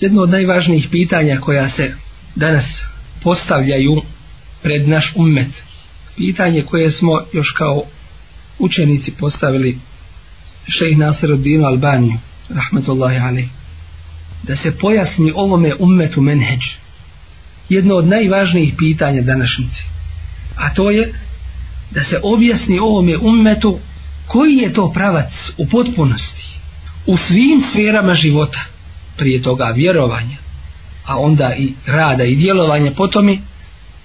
Jedno od najvažnijih pitanja koja se danas postavljaju pred naš ummet. Pitanje koje smo još kao učenici postavili šejh Nasir Odin Albaniju, rahmetullahi alaih. Da se pojasni ovome ummetu menheđ. Jedno od najvažnijih pitanja današnjici. A to je da se objasni ovome ummetu koji je to pravac u potpunosti u svim sferama života prije toga vjerovanja, a onda i rada i djelovanja po tome,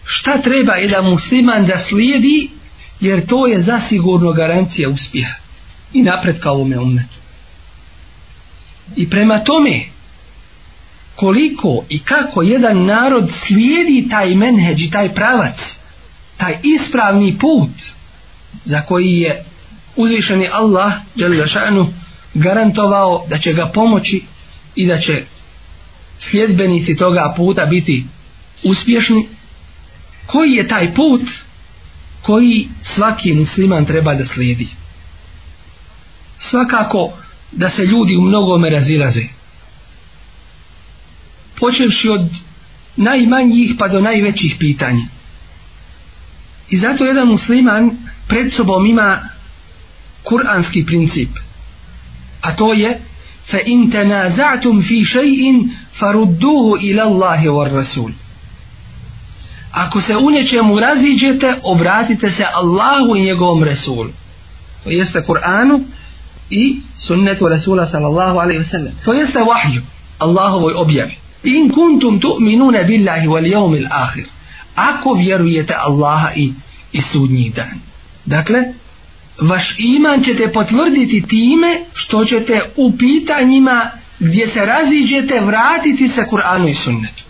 šta treba jedan musliman da slijedi, jer to je zasigurno garancija uspjeha i napredka ovome umetu. I prema tome, koliko i kako jedan narod slijedi taj menheđ i taj pravac, taj ispravni put za koji je uzvišeni Allah Đelešanu garantovao da će ga pomoći i da će sljedbenici toga puta biti uspješni koji je taj put koji svaki musliman treba da slijedi svakako da se ljudi u mnogome razilaze počevši od najmanjih pa do najvećih pitanja i zato jedan musliman pred sobom ima kuranski princip a to je فإن تنازعتم في شيء فردوه إلى الله والرسول Ako se u nečemu raziđete, obratite se Allahu i njegovom Resulu. To jeste Kur'anu i sunnetu Resula sallallahu alaihi wasallam. To jeste vahju, Allahovoj objavi. In kuntum tu'minuna billahi wal jaumil ahir. Ako vjerujete Allaha i, i sudnji dan. Dakle, vaš iman ćete potvrditi time što ćete u pitanjima gdje se raziđete vratiti sa Kur'anu i sunnetu.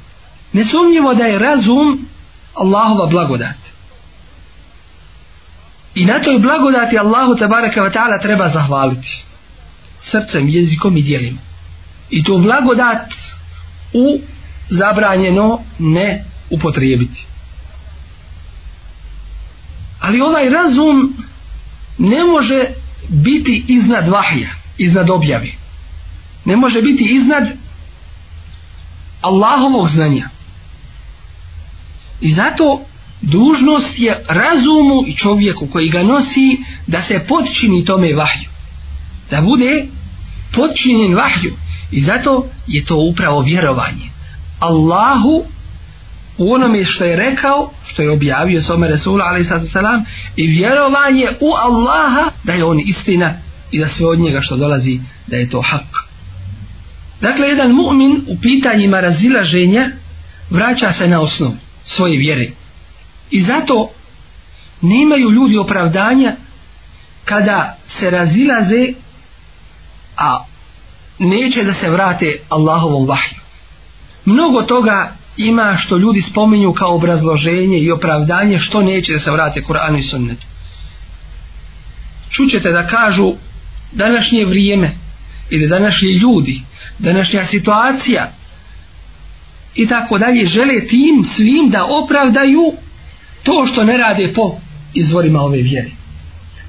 Nesumnjivo da je razum Allahova blagodat. I na toj blagodati Allahu tabaraka wa ta'ala treba zahvaliti. Srcem, jezikom i dijelim. I tu blagodat u zabranjeno ne upotrijebiti. Ali ovaj razum ne može biti iznad vahija, iznad objave. Ne može biti iznad Allahovog znanja. I zato dužnost je razumu i čovjeku koji ga nosi da se potčini tome vahju. Da bude potčinjen vahju. I zato je to upravo vjerovanje. Allahu u onome što je rekao, što je objavio Some Resula, ali sad salam, i vjerovanje u Allaha da je on istina i da sve od njega što dolazi da je to hak. Dakle, jedan mu'min u pitanjima razilaženja vraća se na osnov svoje vjere. I zato nemaju ljudi opravdanja kada se razilaze a neće da se vrate Allahovom vahju. Mnogo toga ima što ljudi spominju kao obrazloženje i opravdanje što neće da se vrate Kur'anu i Sunnetu. Čućete da kažu današnje vrijeme ili današnji ljudi, današnja situacija i tako dalje žele tim svim da opravdaju to što ne rade po izvorima ove vjere.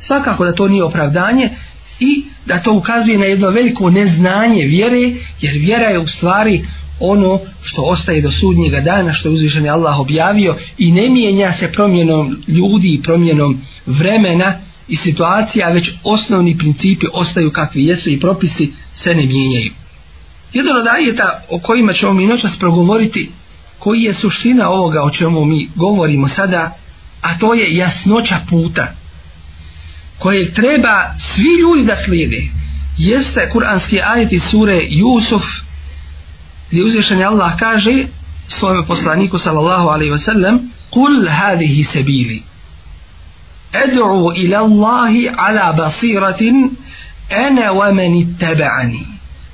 Svakako da to nije opravdanje i da to ukazuje na jedno veliko neznanje vjere, jer vjera je u stvari opravdanje ono što ostaje do sudnjega dana što je uzvišeni Allah objavio i ne mijenja se promjenom ljudi i promjenom vremena i situacija, već osnovni principi ostaju kakvi jesu i propisi se ne mijenjaju. Jedan od ajeta o kojima ćemo mi noćas progovoriti, koji je suština ovoga o čemu mi govorimo sada, a to je jasnoća puta koje treba svi ljudi da slijede, jeste kuranski ajet iz sure Jusuf gdje uzvišenje Allah kaže svojom poslaniku sallallahu alaihi wasallam kul hadihi sebili ed'u ila Allahi ala basiratin ene wa meni tebe'ani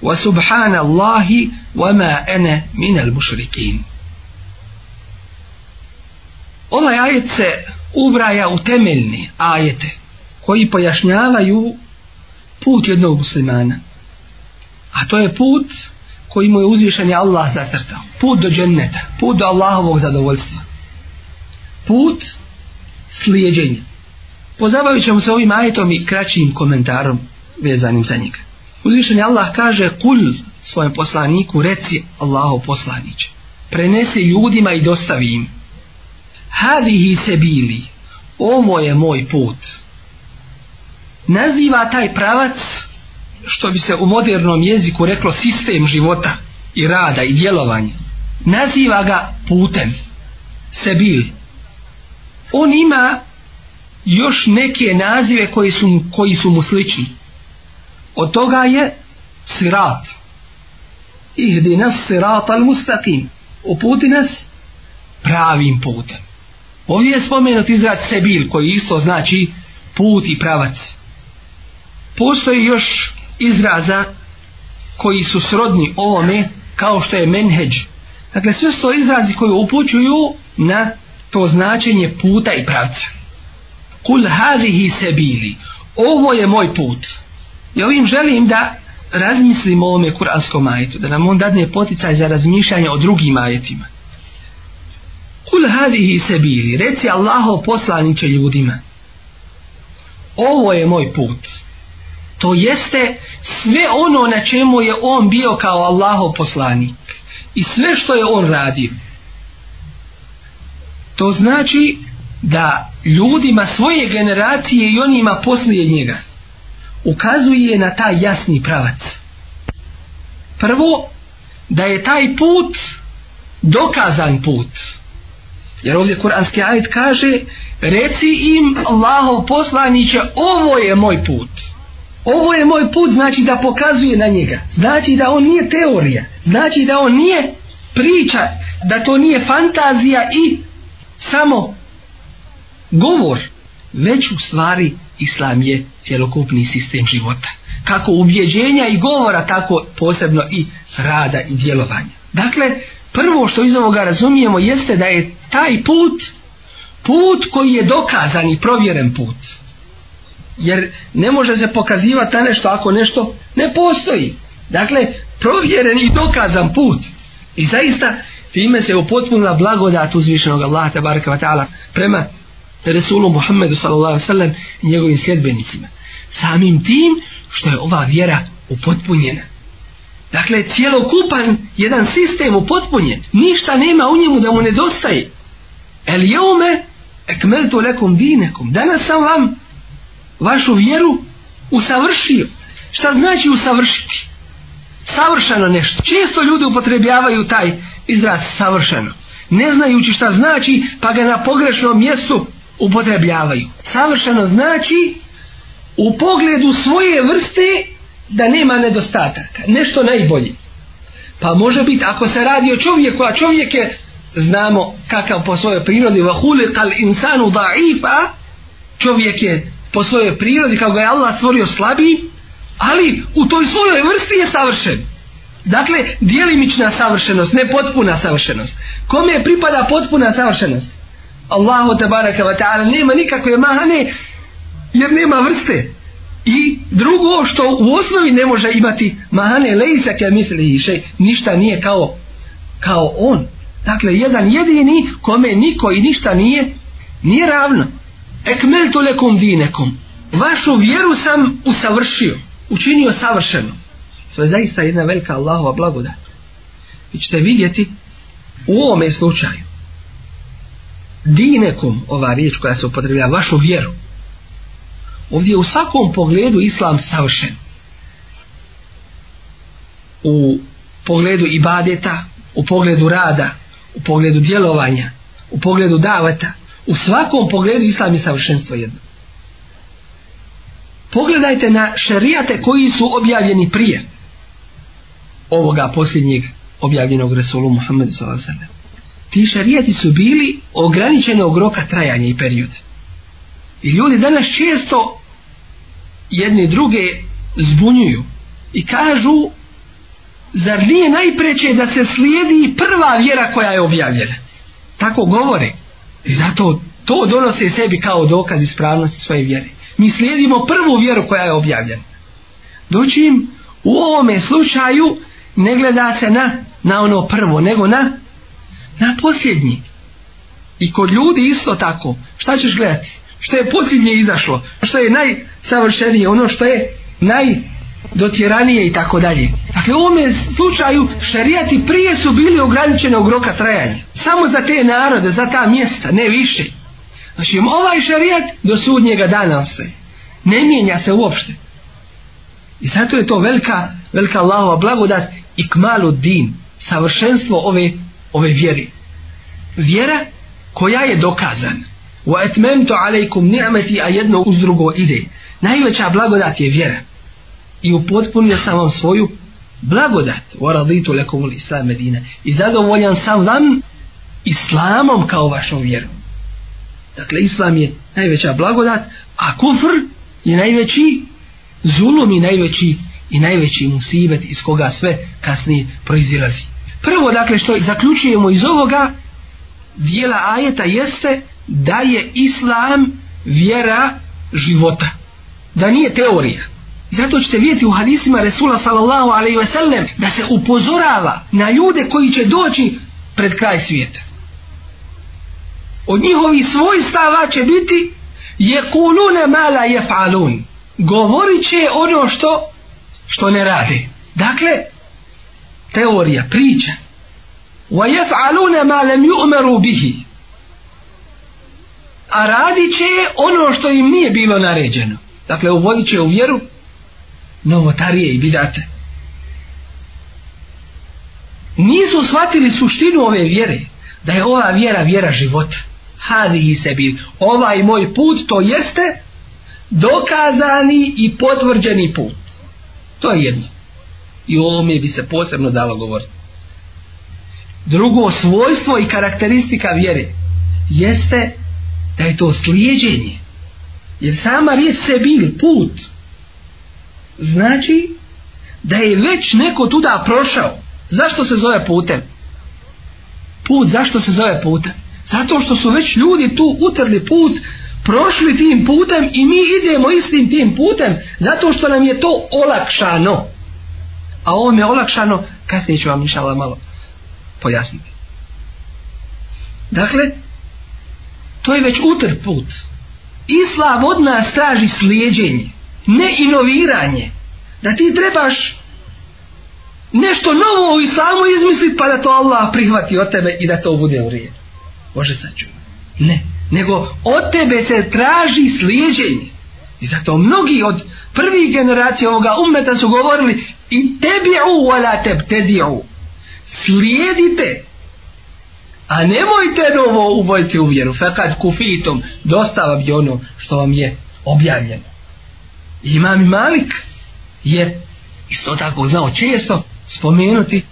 wa subhana Allahi wa ma ene minel mušrikin ovaj ajet se ubraja u temeljne ajete koji pojašnjavaju put jednog muslimana a to je put koji mu je uzvišen je Allah zacrtao. Put do dženneta, put do Allahovog zadovoljstva. Put slijedženja. Pozabavit ćemo se ovim ajetom i kraćim komentarom vezanim za njega. Uzvišen je Allah kaže kul svojem poslaniku reci Allahov poslaniće. Prenesi ljudima i dostavi im. Hadihi se bili. Ovo je moj put. Naziva taj pravac što bi se u modernom jeziku reklo sistem života i rada i djelovanja naziva ga putem sebil on ima još neke nazive koji su, koji su mu slični od toga je sirat ihdi nas sirat al mustaqim uputi nas pravim putem ovdje je spomenut izraz sebil koji isto znači put i pravac postoji još izraza koji su srodni ovome kao što je menheđ dakle sve su to izrazi koji upućuju na to značenje puta i pravca kul hadihi se bili ovo je moj put i ovim želim da razmislimo o ovome kuranskom majetu da nam on dadne poticaj za razmišljanje o drugim majetima kul hadihi se bili reci Allaho poslaniće ljudima ovo je moj put to jeste sve ono na čemu je on bio kao Allahov poslanik i sve što je on radio to znači da ljudima svoje generacije i onima poslije njega ukazuje na taj jasni pravac prvo da je taj put dokazan put jer ovdje kuranski ajd kaže reci im Allahov poslaniće ovo je moj put ovo je moj put znači da pokazuje na njega znači da on nije teorija znači da on nije priča da to nije fantazija i samo govor već u stvari islam je cjelokupni sistem života kako ubjeđenja i govora tako posebno i rada i djelovanja dakle prvo što iz ovoga razumijemo jeste da je taj put put koji je dokazan i provjeren put jer ne može se pokazivati ta nešto ako nešto ne postoji. Dakle, provjeren i dokazan put. I zaista, time se upotpunila blagodat uzvišenog Allaha tabaraka wa ta'ala prema Resulu Muhammedu sallallahu sallam i njegovim sljedbenicima. Samim tim što je ova vjera upotpunjena. Dakle, cijelokupan jedan sistem upotpunjen. Ništa nema u njemu da mu nedostaje. El jeume ekmeltu lekom vinekom. Danas sam vam vašu vjeru usavršio. Šta znači usavršiti? Savršeno nešto. Često ljudi upotrebljavaju taj izraz savršeno. Ne znajući šta znači, pa ga na pogrešnom mjestu upotrebljavaju. Savršeno znači u pogledu svoje vrste da nema nedostataka. Nešto najbolje. Pa može biti ako se radi o čovjeku, a čovjek je znamo kakav po svojoj prirodi vahulikal insanu da'ifa čovjek je po svojoj prirodi kao ga je Allah stvorio slabiji ali u toj svojoj vrsti je savršen dakle dijelimična savršenost ne potpuna savršenost kome je pripada potpuna savršenost Allahu tabaraka wa ta'ala nema nikakve mahane jer nema vrste i drugo što u osnovi ne može imati mahane lejsa ke misli iše ništa nije kao kao on dakle jedan jedini kome niko i ništa nije nije ravno ekmel to lekom dinekom. Vašu vjeru sam usavršio, učinio savršeno. To je zaista jedna velika Allahova blagodat. Vi ćete vidjeti u ovome slučaju dinekom ova riječ koja se upotrebila vašu vjeru. Ovdje je u svakom pogledu islam savršen. U pogledu ibadeta, u pogledu rada, u pogledu djelovanja, u pogledu davata, U svakom pogledu islam je savršenstvo jedno. Pogledajte na šerijate koji su objavljeni prije ovoga posljednjeg objavljenog Resulu Muhammed s.a.v. Ti šarijati su bili ograničeni u roka trajanja i perioda. I ljudi danas često jedni druge zbunjuju i kažu zar nije najpreće da se slijedi prva vjera koja je objavljena? Tako govore. I zato to donose sebi kao dokaz ispravnosti svoje vjere. Mi slijedimo prvu vjeru koja je objavljena. Doći im u ovome slučaju ne gleda se na, na ono prvo, nego na, na posljednji. I kod ljudi isto tako. Šta ćeš gledati? Što je posljednje izašlo? Što je najsavršenije? Ono što je naj, dotjeranije i tako dalje. Dakle, u ovome slučaju šarijati prije su bili ograničene u roka trajanja. Samo za te narode, za ta mjesta, ne više. Znači, ovaj šarijat do sudnjega dana ostaje. Ne mijenja se uopšte. I zato je to velika, velika Allahova blagodat i kmalu din, savršenstvo ove, ove vjeri. Vjera koja je dokazana. Wa etmemto alejkum ni'meti, a jedno uz drugo ide. Najveća blagodat je vjera i upotpunio sam vam svoju blagodat waraditu lakum al-islam medina i zadovoljan sam vam islamom kao vašom vjerom dakle islam je najveća blagodat a kufr je najveći zulum i najveći i najveći musibet iz koga sve kasnije proizilazi prvo dakle što zaključujemo iz ovoga dijela ajeta jeste da je islam vjera života da nije teorija zato ćete vidjeti u hadisima Resula sallallahu alaihi ve sellem da se upozorava na ljude koji će doći pred kraj svijeta od njihovi svoj stava će biti je kulune mala je falun govorit će ono što što ne radi dakle teorija, priča wa je falune mala mi umeru bihi a radit će ono što im nije bilo naređeno dakle uvodit će u vjeru novotarije i bidate. Nisu shvatili suštinu ove vjere, da je ova vjera vjera života. Hadi i sebi, ovaj moj put to jeste dokazani i potvrđeni put. To je jedno. I o ovome bi se posebno dalo govoriti. Drugo svojstvo i karakteristika vjere jeste da je to slijedjenje. Jer sama riječ sebil, put, znači da je već neko tuda prošao. Zašto se zove putem? Put, zašto se zove putem? Zato što su već ljudi tu utrli put, prošli tim putem i mi idemo istim tim putem, zato što nam je to olakšano. A ovo mi je olakšano, kasnije ću vam inšala malo pojasniti. Dakle, to je već utr put. Islam od nas traži slijedženje ne inoviranje da ti trebaš nešto novo u islamu izmislit pa da to Allah prihvati od tebe i da to bude u rijed Bože saču ne, nego od tebe se traži slijedženje i zato mnogi od prvih generacija ovoga umeta su govorili i tebi u wala teb tedi u slijedite a nemojte novo uvojiti u vjeru fekad kufitom dosta vam je ono što vam je objavljeno imam Malik je isto tako znao često spomenuti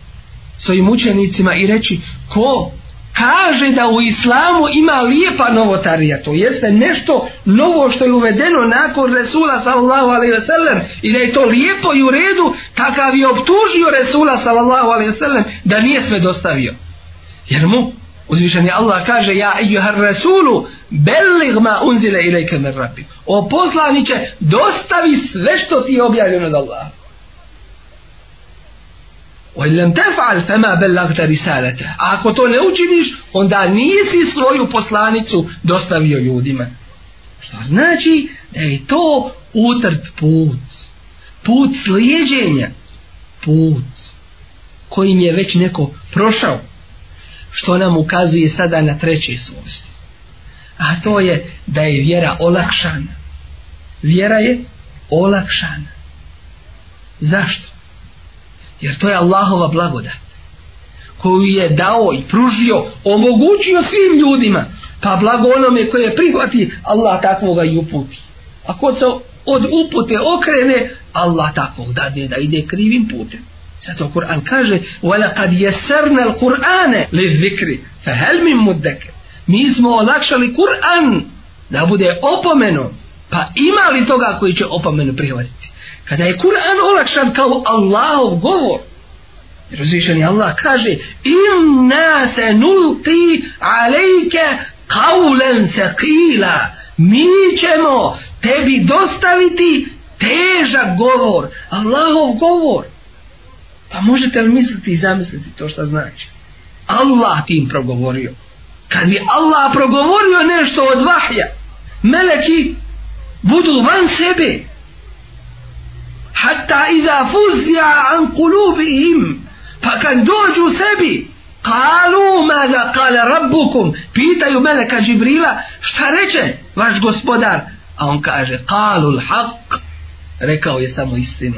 svojim učenicima i reći ko kaže da u islamu ima lijepa novotarija to jeste nešto novo što je uvedeno nakon Resula sallallahu alaihi ve sellem i da je to lijepo i u redu takav je optužio Resula sallallahu alaihi ve sellem da nije sve dostavio jer mu Uzvišeni Allah kaže ja ejuhar rasulu belig ma unzile ilajke min rabbi. O poslaniće dostavi sve što ti je objavljeno od Allaha. Wa illam taf'al fama ballaghta risalata. Ako to ne učiniš, onda nisi svoju poslanicu dostavio ljudima. Što znači da je to utrt put. Put slijeđenja. Put kojim je već neko prošao što nam ukazuje sada na treće svojstvo. A to je da je vjera olakšana. Vjera je olakšana. Zašto? Jer to je Allahova blagodat koju je dao i pružio, omogućio svim ljudima, pa blago onome koje prihvati, Allah takvoga i uputi. Ako se od upute okrene, Allah takvog dade da ide krivim putem. Zato Kur'an kaže وَلَقَدْ يَسَرْنَا الْقُرْآنَ لِذِّكْرِ فَهَلْ مِنْ مُدَّكَ Mi smo olakšali Kur'an da bude opomeno pa ima li toga koji će opomenu prihvatiti? Kada je Kur'an olakšan kao Allahov govor Razvišen Allah kaže Inna se nulti alejke kaulen se kila Mi ćemo tebi dostaviti težak govor Allahov govor Pa možete li misliti i zamisliti to što znači? Allah ti im progovorio. Kad bi Allah progovorio nešto od vahja, meleki budu van sebe. Hatta iza fuzija an kulubi im, pa kad dođu sebi, kalu mada kale rabbukum, pitaju meleka Žibrila, šta reče vaš gospodar? A on kaže, kalu l'haq, rekao je samo istinu.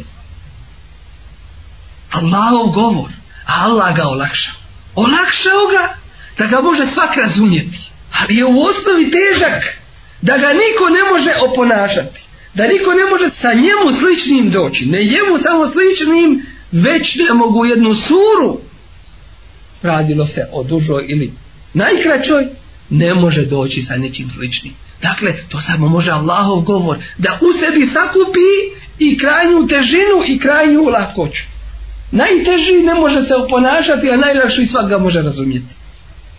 Allahov govor, a Allah ga olakša. Olakšao ga da ga može svak razumjeti. Ali je u osnovi težak da ga niko ne može oponašati. Da niko ne može sa njemu sličnim doći. Ne jemu samo sličnim, već ne mogu jednu suru. Radilo se o dužoj ili najkraćoj, ne može doći sa nečim sličnim. Dakle, to samo može Allahov govor da u sebi sakupi i krajnju težinu i krajnju lakoću najteži ne može se oponašati a najlakši svak ga može razumjeti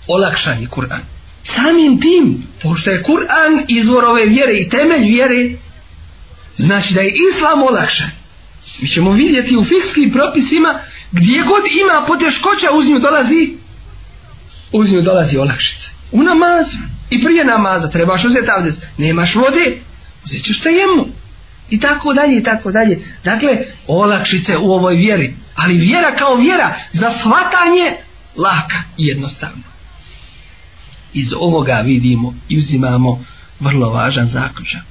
olakšan je Kur'an samim tim, pošto je Kur'an izvor ove vjere i temelj vjere znači da je Islam olakšan mi ćemo vidjeti u fikskim propisima gdje god ima poteškoća uz nju dolazi uz nju dolazi olakšica u namazu i prije namaza trebaš uzeti avdes nemaš vode uzet ćeš tajemu i tako dalje i tako dalje. Dakle, olakšice u ovoj vjeri. Ali vjera kao vjera za shvatanje laka i jednostavna. Iz ovoga vidimo i uzimamo vrlo važan zaključak.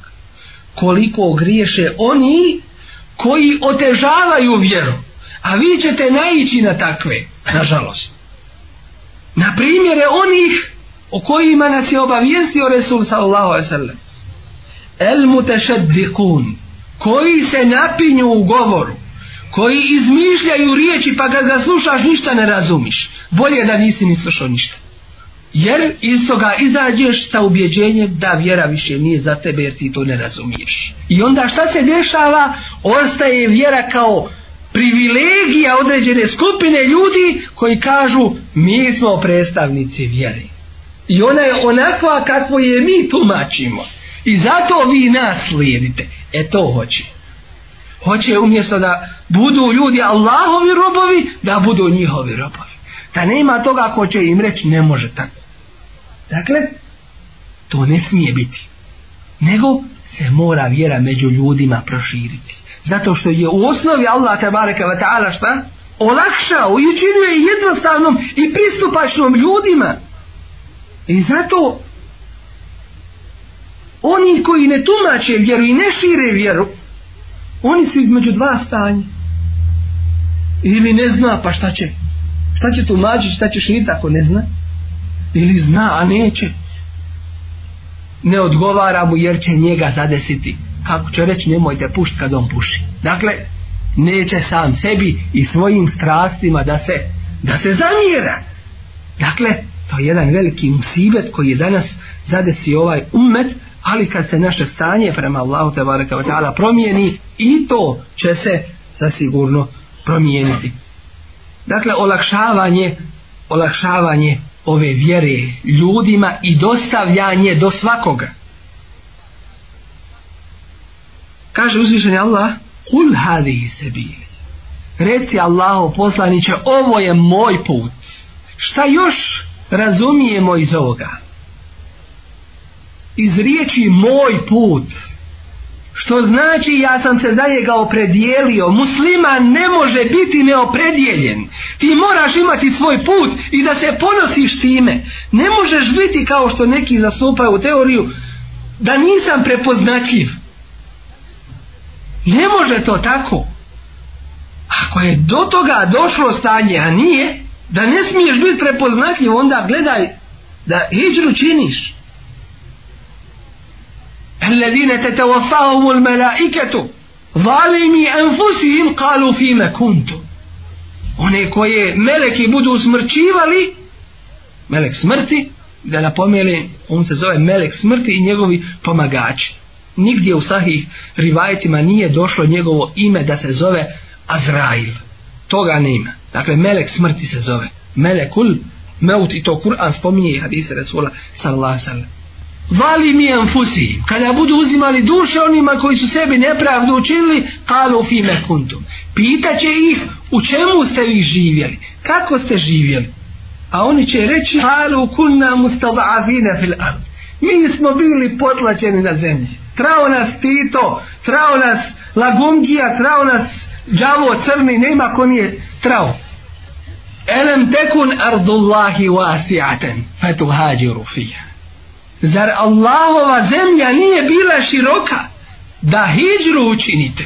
Koliko griješe oni koji otežavaju vjeru. A vi ćete naići na takve, nažalost. Na primjere onih o kojima nas je obavijestio Resul sallallahu alaihi sallam. El mutešeddiqun koji se napinju u govoru, koji izmišljaju riječi pa kad ga slušaš ništa ne razumiš. Bolje da nisi ni slušao ništa. Jer iz toga izađeš sa ubjeđenjem da vjera više nije za tebe jer ti to ne razumiješ. I onda šta se dešava? Ostaje vjera kao privilegija određene skupine ljudi koji kažu mi smo predstavnici vjere. I ona je onakva kakvo je mi tumačimo. I zato vi nas slijedite. E to hoće. Hoće umjesto da budu ljudi Allahovi robovi, da budu njihovi robovi. Da nema toga ko će im reći, ne može tako. Dakle, to ne smije biti. Nego se mora vjera među ljudima proširiti. Zato što je u osnovi Allah tabareka wa ta'ala šta? Olakšao i učinio je jednostavnom i pristupačnom ljudima. I zato oni koji ne tumače vjeru i ne šire vjeru oni su između dva stanja ili ne zna pa šta će šta će tumačić, šta će širit ako ne zna ili zna, a neće ne odgovara mu jer će njega zadesiti kako će reći nemojte pušt kad on puši dakle neće sam sebi i svojim strastima da se da se zamjera dakle kao jedan veliki musibet koji je danas zadesi ovaj umet, ali kad se naše stanje prema Allahu te baraka wa ta'ala promijeni, i to će se zasigurno promijeniti. Dakle, olakšavanje, olakšavanje ove vjere ljudima i dostavljanje do svakoga. Kaže uzvišenje Allah, kul hadih sebi. Reci Allahu poslaniće, ovo je moj put. Šta još? Šta još? razumijemo iz ovoga iz riječi moj put što znači ja sam se za njega opredijelio musliman ne može biti neopredijeljen ti moraš imati svoj put i da se ponosiš time ne možeš biti kao što neki zastupaju u teoriju da nisam prepoznatljiv ne može to tako ako je do toga došlo stanje a nije da ne smiješ biti prepoznatljiv onda gledaj da hijđru činiš الذين تتوفاهم الملائكة ظالمي أنفسهم قالوا فيما كنتم one koje meleki budu smrćivali melek smrti da napomeni on se zove melek smrti i njegovi pomagači nigdje u sahih rivajetima nije došlo njegovo ime da se zove Azrail toga nema. Dakle, melek smrti se zove. Melekul meut i to Kur'an spominje i hadise Resula sallallahu sallam. Vali mi anfusi, kada budu uzimali duše onima koji su sebi nepravdu učinili, kalu fi mekuntum. Pitaće ih u čemu ste vi živjeli, kako ste živjeli. A oni će reći, kalu kunna mustavavine fil ar. Mi smo bili potlačeni na zemlji. Trao nas Tito, trao nas Lagungija, trao nas džavo crni nema ko nije trao elem tekun ardullahi wasi'atan fatuhajiru fiha zar Allahova zemlja nije bila široka da hijđru učinite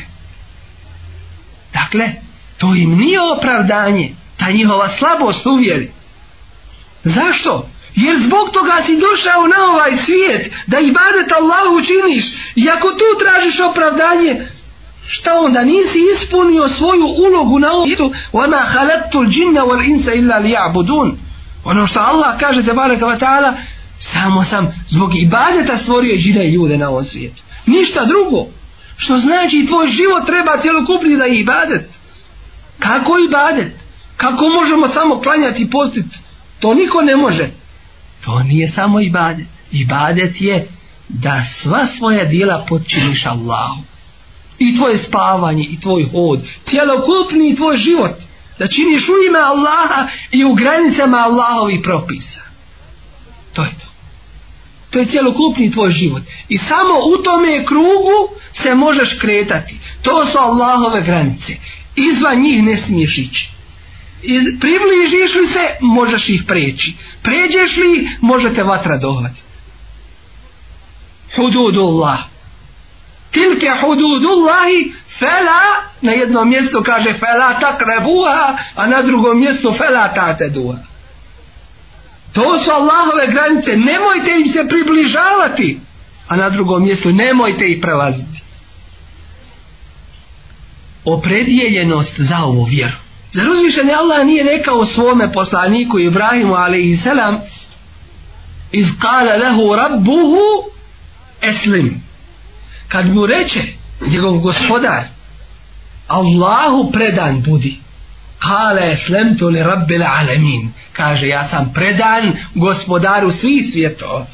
dakle to im nije opravdanje ta njihova slabost uvjeri zašto Jer zbog toga si došao na ovaj svijet da ibadet Allahu činiš i ako tu tražiš opravdanje, šta onda nisi ispunio svoju ulogu na ovom svijetu wama khalaqtul jinna wal insa illa liya'budun ono što Allah kaže te bareka ve taala samo sam zbog ibadeta stvorio žive ljude na ovom svijetu ništa drugo što znači tvoj život treba celokupni da je ibadet kako ibadet kako možemo samo klanjati i postiti to niko ne može to nije samo ibadet ibadet je da sva svoja dijela potčiniš Allahu i tvoje spavanje i tvoj hod cjelokupni tvoj život da činiš u ime Allaha i u granicama Allahovi propisa to je to to je cjelokupni tvoj život i samo u tome krugu se možeš kretati to su Allahove granice izvan njih ne smiješ ići Iz, približiš li se možeš ih preći pređeš li možete vatra dohvat hududullah tilke hududullahi fela na jednom mjestu kaže fela takrebuha a na drugom mjestu fela tateduha to su Allahove granice nemojte im se približavati a na drugom mjestu nemojte ih prelaziti opredijeljenost za ovu vjeru zar uzvišeni Allah nije rekao svome poslaniku Ibrahimu a.s. iz kala lehu rabbuhu eslimu kad mu reče njegov gospodar Allahu predan budi kale eslem to li rabbele alemin kaže ja sam predan gospodaru svih svijetova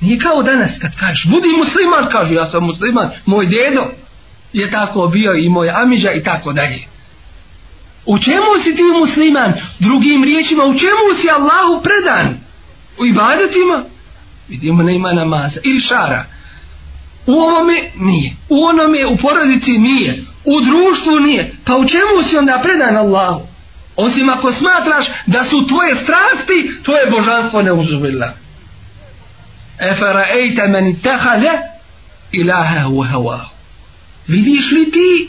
nije kao danas kad kažeš budi musliman kaže ja sam musliman moj djedo je tako bio i moj amiđa i tako dalje u čemu si ti musliman drugim riječima u čemu si Allahu predan u ibadetima vidimo ne ima namaza ili šara u ovome nije u onome u porodici nije u društvu nije pa u čemu si onda predan Allahu osim ako smatraš da su tvoje strasti tvoje božanstvo ne uzubila e faraejte meni tehade ilaha hu hawa vidiš li ti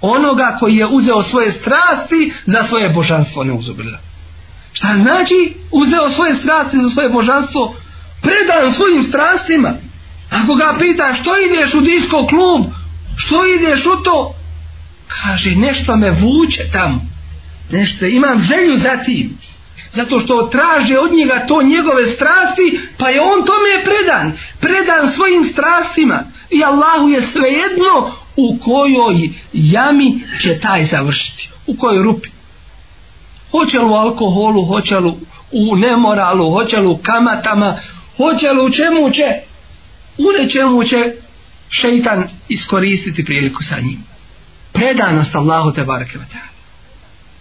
onoga koji je uzeo svoje strasti za svoje božanstvo ne uzubila šta znači uzeo svoje strasti za svoje božanstvo predan svojim strastima Ako ga pita što ideš u disko klub, što ideš u to, kaže nešto me vuče tamo. Nešto, imam želju za tim. Zato što traže od njega to njegove strasti, pa je on tome predan. Predan svojim strastima. I Allahu je svejedno u kojoj jami će taj završiti. U kojoj rupi. Hoće li u alkoholu, hoće li u nemoralu, hoće li u kamatama, hoće li u čemu će. Če u nečemu će šeitan iskoristiti priliku sa njim. Predanost Allahu te barake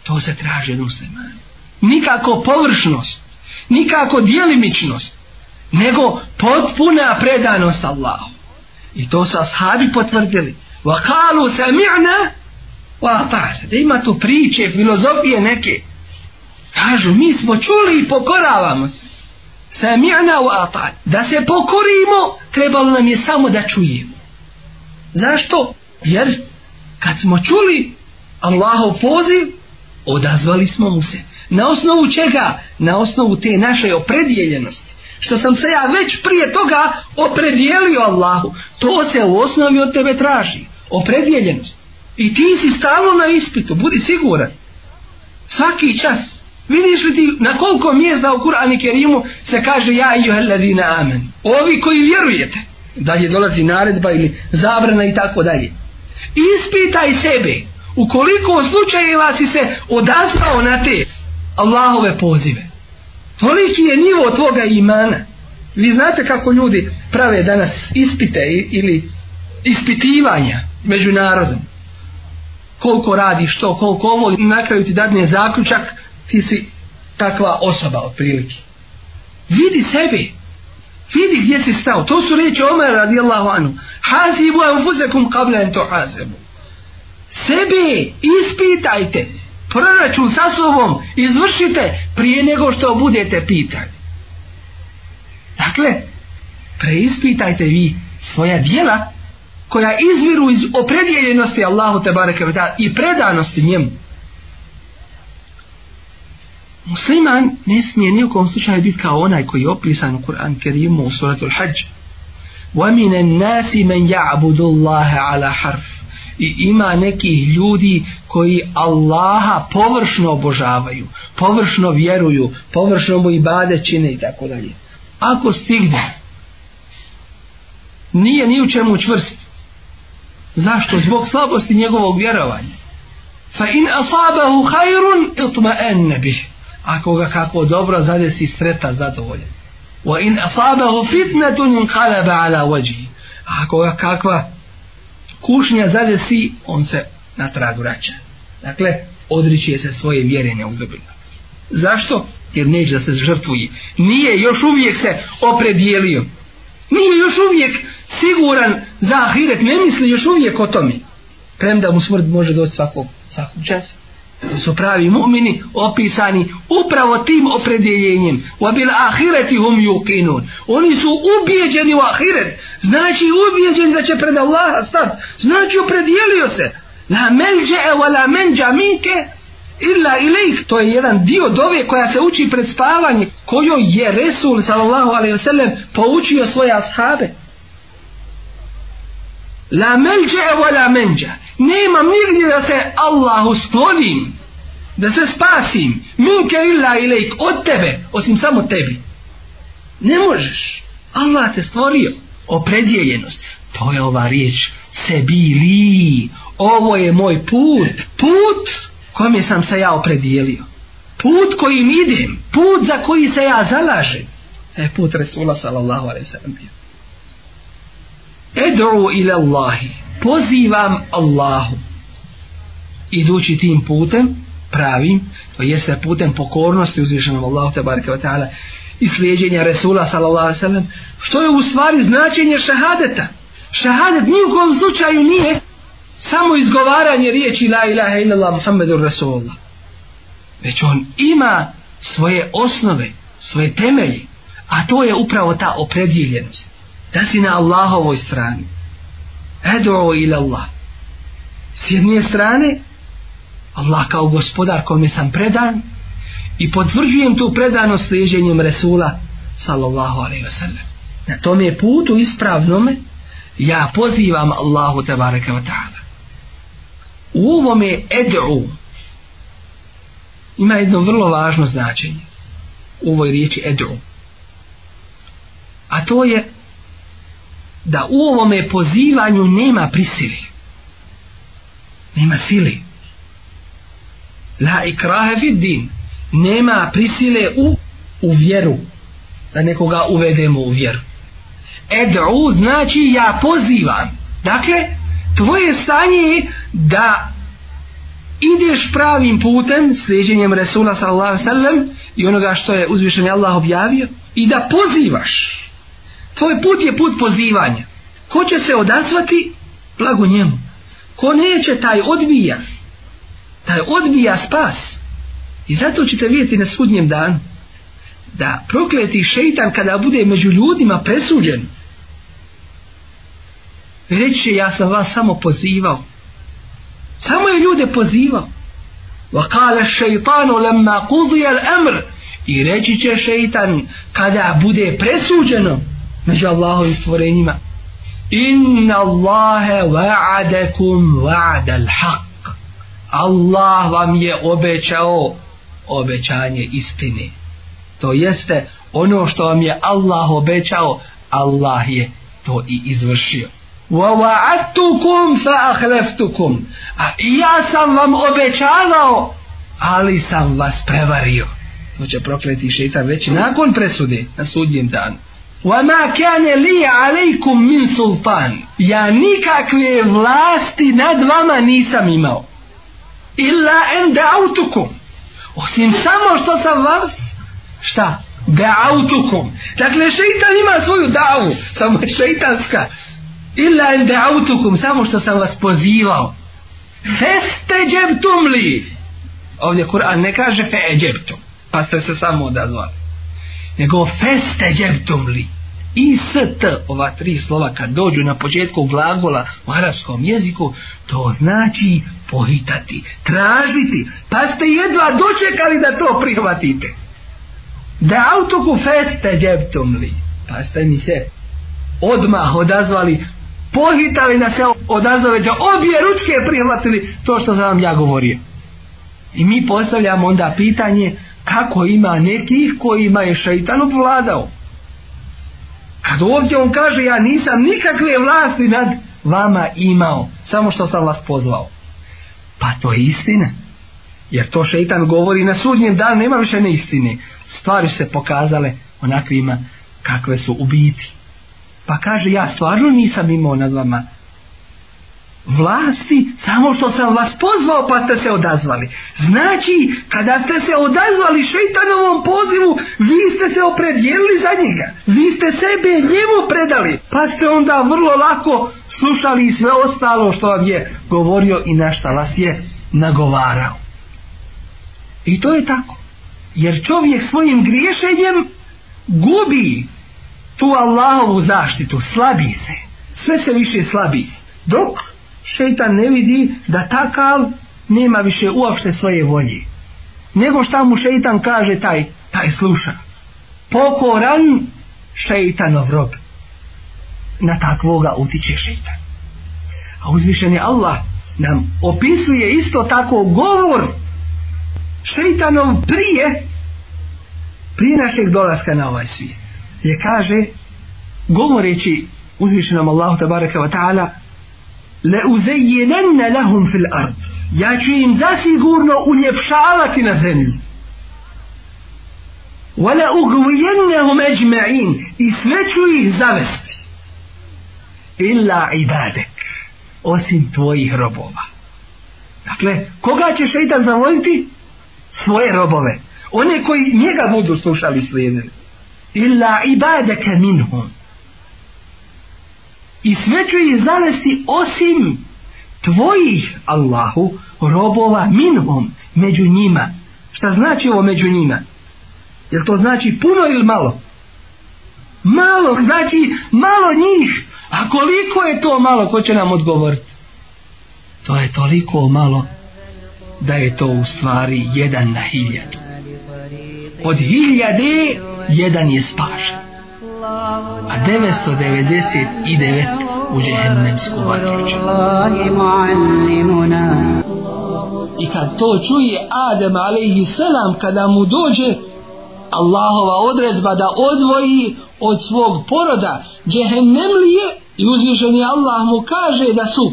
To se traži od muslimana. Nikako površnost, nikako dijelimičnost, nego potpuna predanost Allahu. I to su ashabi potvrdili. Wa kalu sami'na wa ta'ala. Da ima tu priče, filozofije neke. Kažu, mi smo čuli i pokoravamo se sami'na wa ata'an da se pokorimo trebalo nam je samo da čujemo zašto? jer kad smo čuli Allahov poziv odazvali smo mu se na osnovu čega? na osnovu te naše opredjeljenosti što sam se ja već prije toga opredjelio Allahu to se u osnovi od tebe traži opredjeljenost i ti si stalno na ispitu, budi siguran svaki čas Vidiš li ti na koliko mjesta u Kur'an i Kerimu se kaže ja i johalladina amen. Ovi koji vjerujete da je dolazi naredba ili zabrana i tako dalje. Ispitaj sebe ukoliko slučajeva si se odazvao na te Allahove pozive. Toliki je nivo tvoga imana. Vi znate kako ljudi prave danas ispite ili ispitivanja među narodom. Koliko radi što, koliko ovo, na kraju ti dadne zaključak ti si takva osoba od prilike. Vidi sebe. Vidi gdje si stao. To su reći Omer radijallahu anu. Hazibu anfuzekum kablen to hazibu. Sebe ispitajte. Proračun sa sobom izvršite prije nego što budete pitani. Dakle, preispitajte vi svoja dijela koja izviru iz opredjeljenosti Allahu te barekavita i predanosti njemu. Musliman ne smije ni u kom slučaju biti kao onaj koji je opisan u Kur'an Kerimu u suratu Al-Hajj. وَمِنَ النَّاسِ مَنْ يَعْبُدُ اللَّهَ عَلَى حَرْفِ I ima nekih ljudi koji Allaha površno obožavaju, površno vjeruju, površno mu ibade čine i tako dalje. Ako stigne, nije ni u čemu čvrst. Zašto? Zbog slabosti njegovog vjerovanja. فَإِنْ أَصَابَهُ خَيْرٌ اِطْمَأَنَّ بِهِ ako ga kako dobro zadesi sretan, zadovoljen. Wa in asabahu fitnatun inqalaba ala wajhi. Ako ga kakva kušnja zadesi, on se na trag vraća. Dakle, odriče se svoje vjerenje u zubinu. Zašto? Jer neće da se žrtvuje. Nije još uvijek se opredijelio. Nije još uvijek siguran za ahiret. Ne misli još uvijek o tome. Premda mu smrt može doći svakog, svakog časa su pravi mu'mini opisani upravo tim opredjeljenjem wa bil ahireti hum yuqinun oni su ubijeđeni u ahiret znači ubijeđeni da će pred Allaha stat znači opredjelio se la melđe e wa la menđa minke illa ilaik to je jedan dio dove koja se uči pred spavanje kojo je Resul sallallahu alaihi wasallam poučio svoje ashabe la melđe e wa la menđa nema mirnje da se Allahu sklonim da se spasim minke illa ilajk od tebe osim samo tebi ne možeš Allah te stvorio opredjeljenost to je ova riječ sebili ovo je moj put put kom je sam se ja opredijelio put kojim idem put za koji se ja zalažem e put Resula sallallahu alaihi sallam bio ed'u ila Allahi pozivam Allahu idući tim putem pravim, to jeste putem pokornosti uzvišenom Allahu tabaraka wa ta'ala i slijedjenja Resula sallallahu alaihi što je u stvari značenje šahadeta šahadet ni u kom slučaju nije samo izgovaranje riječi la ilaha illallah muhammedur rasulullah već on ima svoje osnove svoje temelje a to je upravo ta opredjeljenost da si na Allahovoj strani edo ila Allah s jedne strane Allah kao gospodar kome sam predan i potvrđujem tu predanost sliženjem Resula sallallahu alaihi wa sallam na tom je putu ispravnome ja pozivam Allahu tabaraka wa ta'ala u ovome edu ima jedno vrlo važno značenje u ovoj riječi edu a to je da u ovome pozivanju nema prisili nema sili la ikrahe fid din nema prisile u u vjeru da nekoga uvedemo u vjeru ed'u znači ja pozivam dakle tvoje stanje je da ideš pravim putem sliđenjem Resula sallallahu sallam i onoga što je uzvišen Allah objavio i da pozivaš tvoj put je put pozivanja ko će se odazvati blago njemu ko neće taj odbija taj odbija spas i zato ćete vidjeti na sudnjem dan da prokleti šeitan kada bude među ljudima presuđen reći će ja sam vas samo pozivao samo je ljude pozivao wa kala šeitanu lemma kuzi al amr i reći će šeitan kada bude presuđeno među Allahovim stvorenjima. Inna Allahe wa'adakum wa'adal haq. Allah vam je obećao obećanje istine. To jeste ono što vam je Allah obećao, Allah je to i izvršio. Wa wa'adtukum fa ahleftukum. A ja sam vam obećavao, ali sam vas prevario. To će prokleti šeitan već nakon presude na sudnjem danu. وَمَا كَانَ لِي عَلَيْكُمْ مِنْ سُلْطَانِ Ja nikakve vlasti nad vama nisam imao. إِلَّا أَنْ دَعَوْتُكُمْ Osim samo što sam vas, šta? Da'autukum. Dakle, šeitan ima svoju da'u, samo je šeitanska. إِلَّا أَنْ دَعَوْتُكُمْ Samo što sam vas pozivao. فَسْتَجَبْتُمْ لِي Ovdje Kur'an ne kaže fe eđeptu, pa ste se samo odazvali nego feste djebtumli i s t, ova tri slova kad dođu na početku glagola u arapskom jeziku, to znači pohitati, tražiti pa ste jedva dočekali da to prihvatite da autoku feste djebtumli pa ste mi se odmah odazvali pohitali na se odazove da obje ručke prihvatili to što sam vam ja govorio i mi postavljamo onda pitanje kako ima nekih kojima je šeitan vladao. A ovdje on kaže ja nisam nikakve vlasti nad vama imao, samo što sam vas pozvao. Pa to je istina. Jer to šeitan govori na sudnjem dan nema više neistine. Stvari se pokazale onakvima kakve su ubiti. Pa kaže ja stvarno nisam imao nad vama vlasti vlasti samo što sam vas pozvao pa ste se odazvali. Znači, kada ste se odazvali šeitanovom pozivu, vi ste se opredjelili za njega. Vi ste sebe njemu predali. Pa ste onda vrlo lako slušali i sve ostalo što vam je govorio i na šta vas je nagovarao. I to je tako. Jer čovjek svojim griješenjem gubi tu Allahovu zaštitu, slabi se. Sve se više slabi. Dok šeitan ne vidi da takav nema više uopšte svoje volje. Nego šta mu šeitan kaže, taj, taj sluša. Pokoran šeitanov rob. Na takvoga utiče šeitan. A uzvišen je Allah nam opisuje isto tako govor šeitanov prije prije našeg dolaska na ovaj svijet. Je kaže, govoreći uzvišenom Allahu tabaraka wa ta'ala, le uzejjenenne lahum fil ard ja ću im zasigurno uljepšavati na zemlji wala ugvijennehum eđme'in i sve ću ih zavesti illa ibadek osim tvojih robova dakle koga će šeitan zavoliti svoje robove one koji njega budu slušali slijedili illa ibadeke minhum i sve ću ih zanesti osim tvojih Allahu robova minhom među njima šta znači ovo među njima jer to znači puno ili malo malo znači malo njih a koliko je to malo ko će nam odgovoriti to je toliko malo da je to u stvari jedan na hiljadu od hiljade jedan je spašen a 999 u džehennemsku vatru I kad to čuje Adem alaihi selam kada mu dođe Allahova odredba da odvoji od svog poroda džehennemlije i uzvišeni Allah mu kaže da su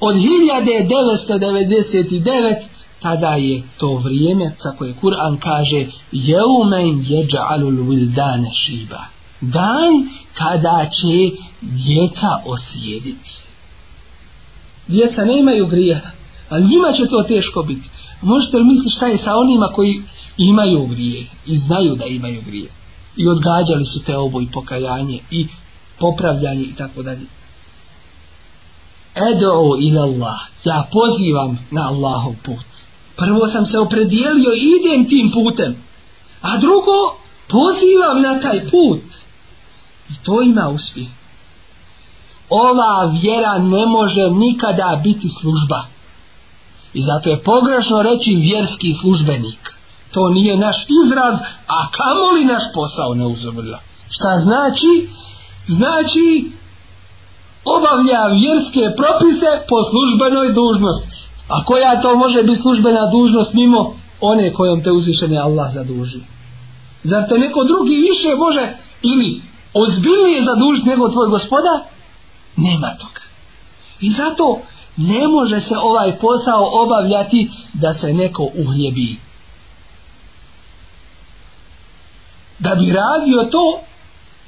od 1999 tada je to vrijeme za koje Kur'an kaže jeumen jeđa'alul vildane šiba dan kada će djeca osjediti djeca ne imaju grijeha ali njima će to teško biti možete li misliti šta je sa onima koji imaju grije i znaju da imaju grije i odgađali su te obu i pokajanje i popravljanje i tako dalje edo ila Allah ja pozivam na Allahov put prvo sam se opredijelio idem tim putem a drugo pozivam na taj put i to ima uspjeh ova vjera ne može nikada biti služba i zato je pogrešno reći vjerski službenik to nije naš izraz a kamo li naš posao ne uzavrla šta znači znači obavlja vjerske propise po službenoj dužnosti A koja to može biti službena dužnost mimo one kojom te uzvišen je Allah zaduži? Zar te neko drugi više može ili ozbiljnije zadužiti nego tvoj gospoda? Nema toga. I zato ne može se ovaj posao obavljati da se neko uhljebi. Da bi radio to,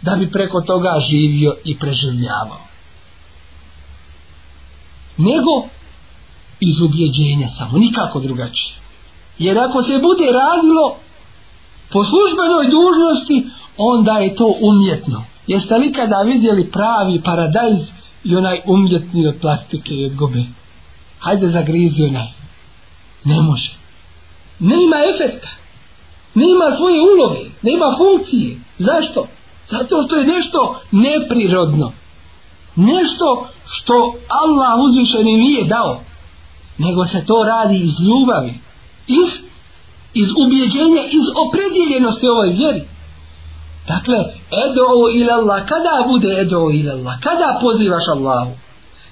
da bi preko toga živio i preživljavao. Nego iz ubjeđenja samo, nikako drugačije. Jer ako se bude radilo po službenoj dužnosti, onda je to umjetno. Jeste li kada vidjeli pravi paradajz i onaj umjetni od plastike i od gobe? Hajde zagrizi onaj. Ne može. Ne ima efekta. Ne ima svoje uloge. Ne ima funkcije. Zašto? Zato što je nešto neprirodno. Nešto što Allah uzvišeni nije dao nego se to radi iz ljubavi iz, iz ubjeđenja iz opredjeljenosti ovoj vjeri dakle edo ilallah kada bude edo ilallah kada pozivaš Allahu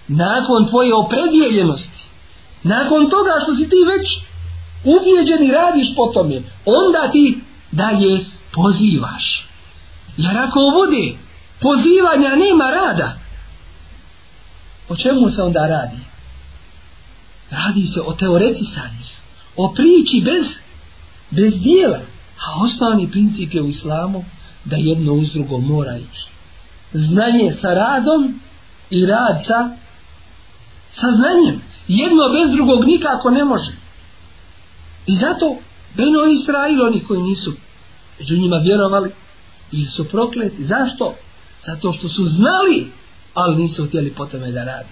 nakon tvoje opredjeljenosti nakon toga što si ti već ubjeđen i radiš po tome onda ti dalje pozivaš jer ako bude pozivanja nema rada o čemu se onda radi radi se o teoretisanju, o priči bez, bez dijela. A osnovni princip je u islamu da jedno uz drugo mora ići. Znanje sa radom i rad sa, sa znanjem. Jedno bez drugog nikako ne može. I zato Beno Israel, oni koji nisu među njima vjerovali, ili su prokleti. Zašto? Zato što su znali, ali nisu htjeli po tome da radi.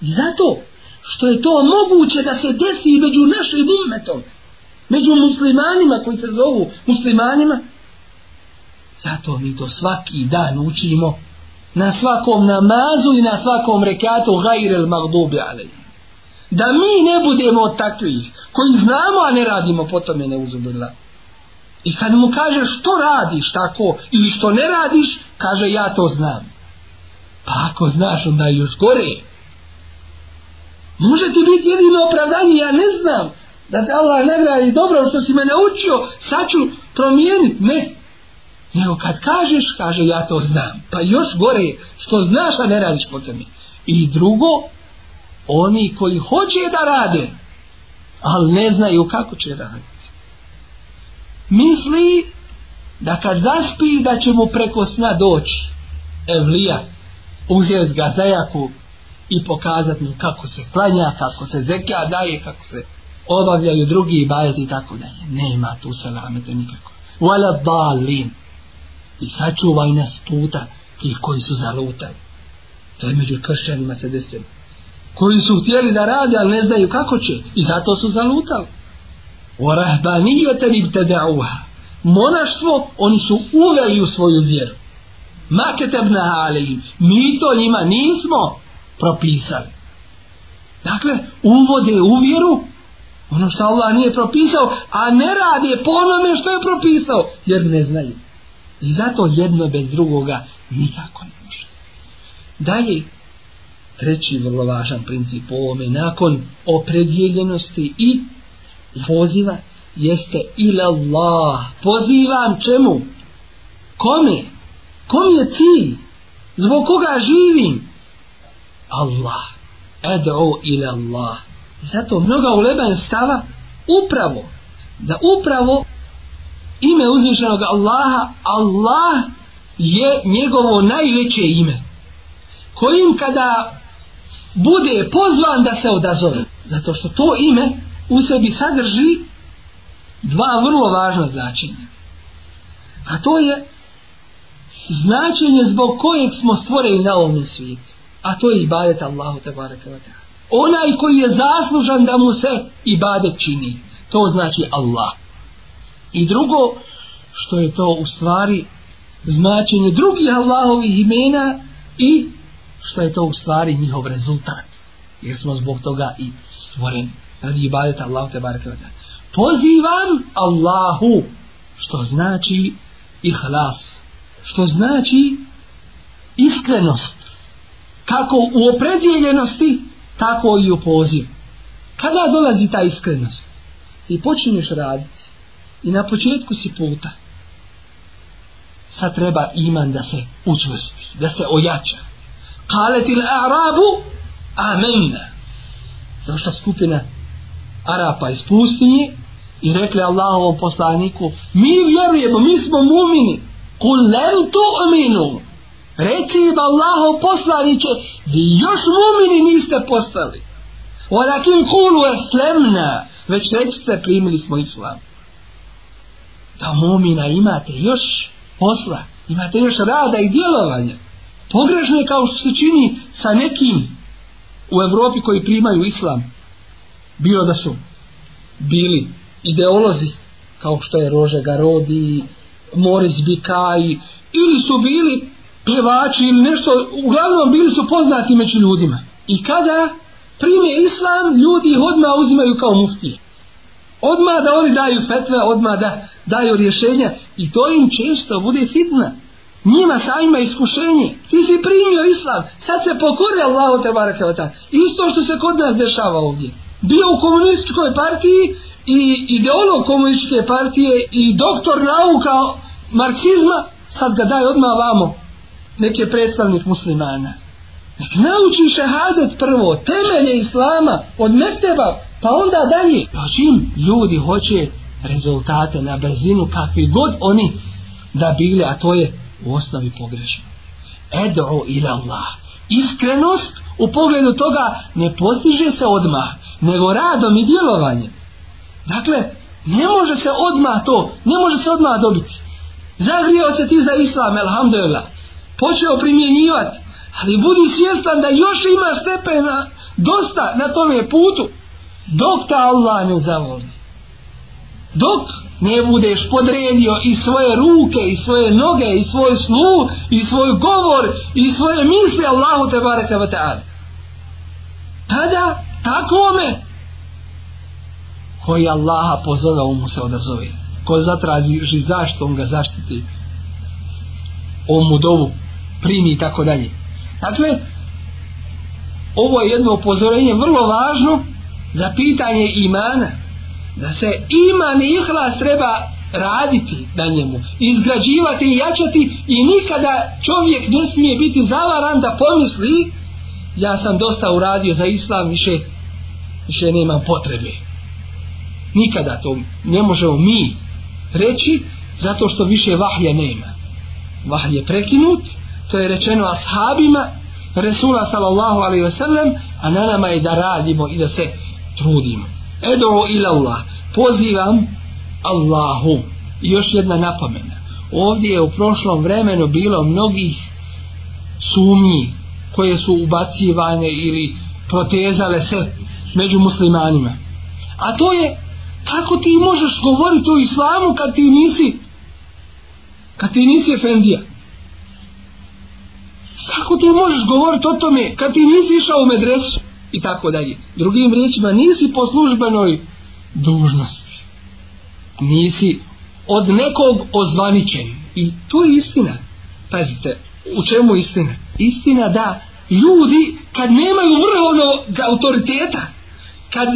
I zato što je to moguće da se desi među našim umetom među muslimanima koji se zovu muslimanima zato mi to svaki dan učimo na svakom namazu i na svakom rekatu gajrel magdubi alej da mi ne budemo od takvih koji znamo a ne radimo po tome ne uzubila i kad mu kaže što radiš tako ili što ne radiš kaže ja to znam pa ako znaš onda još gore je Može ti biti jedino opravdanje, ja ne znam da te Allah ne vraja i dobro što si me naučio, sad ću promijeniti. Ne. Nego kad kažeš, kaže ja to znam. Pa još gore je što znaš da ne radiš po tebi. I drugo, oni koji hoće da rade, ali ne znaju kako će raditi. Misli da kad zaspi da će mu preko sna doći. Evlija, uzijet ga za Jakub i pokazati mu kako se klanja, kako se zekija daje, kako se obavljaju drugi ibadeti i tako dalje. Ne ima tu selamete nikako. Vala dalin. I sačuvaj nas puta tih koji su zalutali. To je među kršćanima se desilo. Koji su htjeli da rade, ali ne znaju kako će. I zato su zalutali. O rahbanijote nim te da'uha. Monaštvo oni su uveli u svoju vjeru. Maketebna alejim. Mi to njima nismo propisali. Dakle, uvode u vjeru ono što Allah nije propisao, a ne rade po onome što je propisao, jer ne znaju. I zato jedno bez drugoga nikako ne može. Dalje, treći vrlo važan princip u ovome, nakon opredjeljenosti i poziva, jeste ila Allah. Pozivam čemu? Kome? Kom je cilj? Zbog koga živim? Allah. Ed'o ila Allah. I zato mnoga ulema je stava upravo da upravo ime uzvišenog Allaha Allah je njegovo najveće ime kojim kada bude pozvan da se odazove zato što to ime u sebi sadrži dva vrlo važna značenja a to je značenje zbog kojeg smo stvoreni na ovom svijetu a to je ibadet Allahu te barek Onaj koji je zaslužan da mu se ibadet čini, to znači Allah. I drugo, što je to u stvari značenje drugih Allahovih imena i što je to u stvari njihov rezultat. Jer smo zbog toga i stvoreni. Radi ibadet Allahu te barek Pozivam Allahu, što znači ihlas, što znači iskrenost kako u opredjeljenosti, tako i u pozivu. Kada dolazi ta iskrenost? Ti počinješ raditi i na početku si puta. Sad treba iman da se učvrsti, da se ojača. Kale til Arabu, amen. Došla skupina Arapa iz pustinje i rekli Allahovom poslaniku, mi vjerujemo, mi smo mumini. Kul lem tu aminu reci im Allaho poslaniće vi još mumini niste postali olakin kulu eslemna već rećite primili smo islam da mumina imate još posla imate još rada i djelovanja pogrežno je kao što se čini sa nekim u Evropi koji primaju islam bilo da su bili ideolozi kao što je Rože Garodi Moris Bikaj ili su bili pjevači ili nešto, uglavnom bili su poznati među ljudima. I kada prime islam, ljudi ih odmah uzimaju kao muftije. Odmah da oni daju fetve, odmah da daju rješenja. I to im često bude fitna. Njima sajma iskušenje. Ti si primio islam, sad se pokori Allah te baraka ta. Isto što se kod nas dešava ovdje. Bio u komunističkoj partiji i ideolog komunističke partije i doktor nauka marksizma, sad ga daj odmah vamo nek je predstavnik muslimana. Nek nauči šehadet prvo, temelje islama, od Mekteba, pa onda dalje. Pa čim ljudi hoće rezultate na brzinu, kakvi god oni da bili, a to je u osnovi pogrešno. Edo ila Allah. Iskrenost u pogledu toga ne postiže se odmah, nego radom i djelovanjem. Dakle, ne može se odmah to, ne može se odmah dobiti. Zagrio se ti za islam, alhamdulillah počeo primjenjivati. Ali budi svjestan da još ima stepena dosta na tome putu dok ta Allah ne zavoli. Dok ne budeš podredio i svoje ruke i svoje noge i svoj slu i svoj govor i svoje misli Allahu te bareke ve taala. Tada tako me koji Allaha pozove on mu se odazove. Ko zatraži zašto on ga zaštiti on mu dovu primi i tako dalje. Dakle, ovo je jedno upozorenje vrlo važno za pitanje imana. Da se iman i ihlas treba raditi na njemu, izgrađivati i jačati i nikada čovjek ne smije biti zavaran da pomisli ja sam dosta uradio za islam, više, više nemam potrebe. Nikada to ne možemo mi reći zato što više vahlja nema. Vahlje prekinut, što je rečeno ashabima Resula sallallahu alaihi ve sellem a na nama je da radimo i da se trudimo edo ila Allah pozivam Allahu I još jedna napomena ovdje je u prošlom vremenu bilo mnogih sumnji koje su ubacivane ili protezale se među muslimanima a to je kako ti možeš govoriti o islamu kad ti nisi kad ti nisi efendija ti možeš govoriti o tome kad ti nisi išao u medresu i tako dalje. Drugim riječima nisi po službenoj dužnosti. Nisi od nekog ozvaničen. I to je istina. Pazite, u čemu istina? Istina da ljudi kad nemaju vrhovnog autoriteta, kad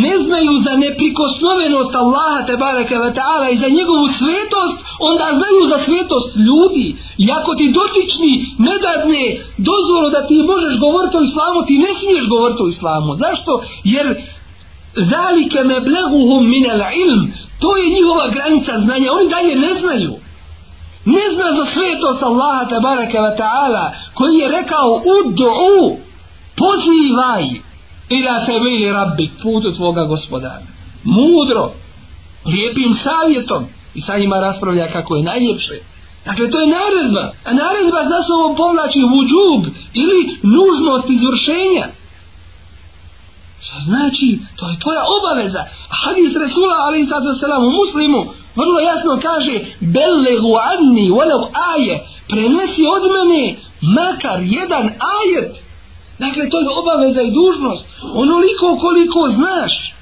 ne znaju za neprikosnovenost Allaha te bareke ve taala i za njegovu svetost, onda znaju za svetost ljudi. I ako ti dotični ne dadne dozvolu da ti možeš govoriti o islamu, ti ne smiješ govoriti o islamu. Zašto? Jer zalike me bleguhum min al ilm. To je njihova granica znanja. Oni dalje ne znaju. Ne zna za svetost Allaha te bareke ve taala koji je rekao ud'u pozivaj ila sebeli rabbi putu tvoga gospodara mudro lijepim savjetom i sa njima raspravlja kako je najljepše dakle to je naredba a naredba za sobom povlači vudžub ili nužnost izvršenja što znači to je tvoja obaveza hadis Resula ali i sada selam u muslimu vrlo jasno kaže bellegu anni walau aje prenesi od mene makar jedan ajet Dakle, to je obaveza i dužnost. Onoliko koliko znaš.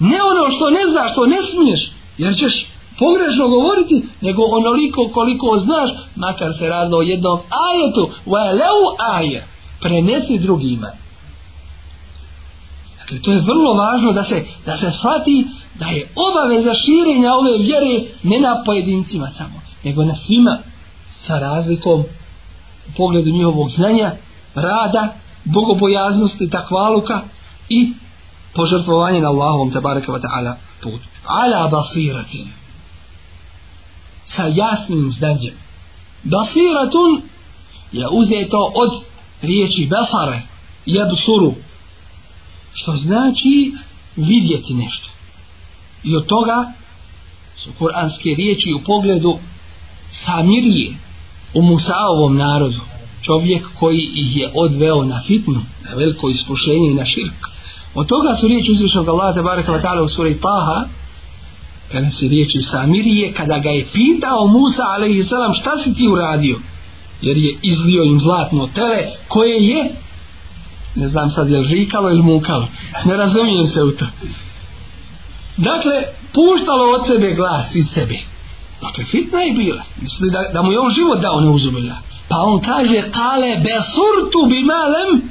Ne ono što ne znaš, što ne smiješ. Jer ćeš pogrešno govoriti, nego onoliko koliko znaš, makar se radilo o jednom ajetu. Valeu aje. Prenesi drugima. Dakle, to je vrlo važno da se, da se shvati da je obaveza širenja ove vjere ne na pojedincima samo, nego na svima sa razlikom u pogledu njihovog znanja rada, bogobojaznosti, takvaluka i požrtvovanje na Allahovom tabaraka wa ta'ala put. Ala basiratin. Sa jasnim znanjem. Basiratun je uzeto od riječi besare, jebsuru. Što znači vidjeti nešto. I od toga su kuranske riječi u pogledu samirije u Musaovom narodu čovjek koji ih je odveo na fitnu, na veliko iskušenje i na širk. Od toga su riječi uzvišnog Allaha tabaraka wa ta'ala u suri Taha, kada se riječi Samirije, kada ga je pitao Musa a.s. šta si ti uradio? Jer je izlio im zlatno tele koje je ne znam sad je li žikalo ili mukalo. Ne razumijem se u to. Dakle, puštalo od sebe glas iz sebe. Dakle, fitna je bila. Misli da, da mu je on život dao neuzubila pa on kaže kale besurtu bimalem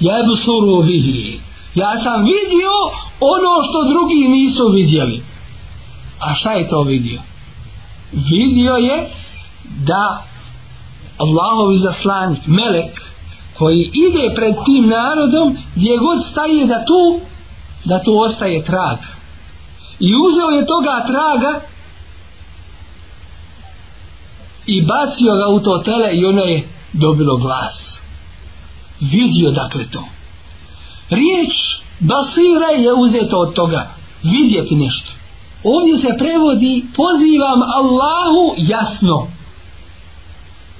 jebsuru vihi ja sam vidio ono što drugi nisu vidjeli a šta je to vidio vidio je da Allahovi zaslani melek koji ide pred tim narodom gdje god staje da tu da tu ostaje trag i uzeo je toga traga i bacio ga u to tele i ono je dobilo glas vidio dakle to riječ basira je uzeto od toga vidjeti nešto ovdje se prevodi pozivam Allahu jasno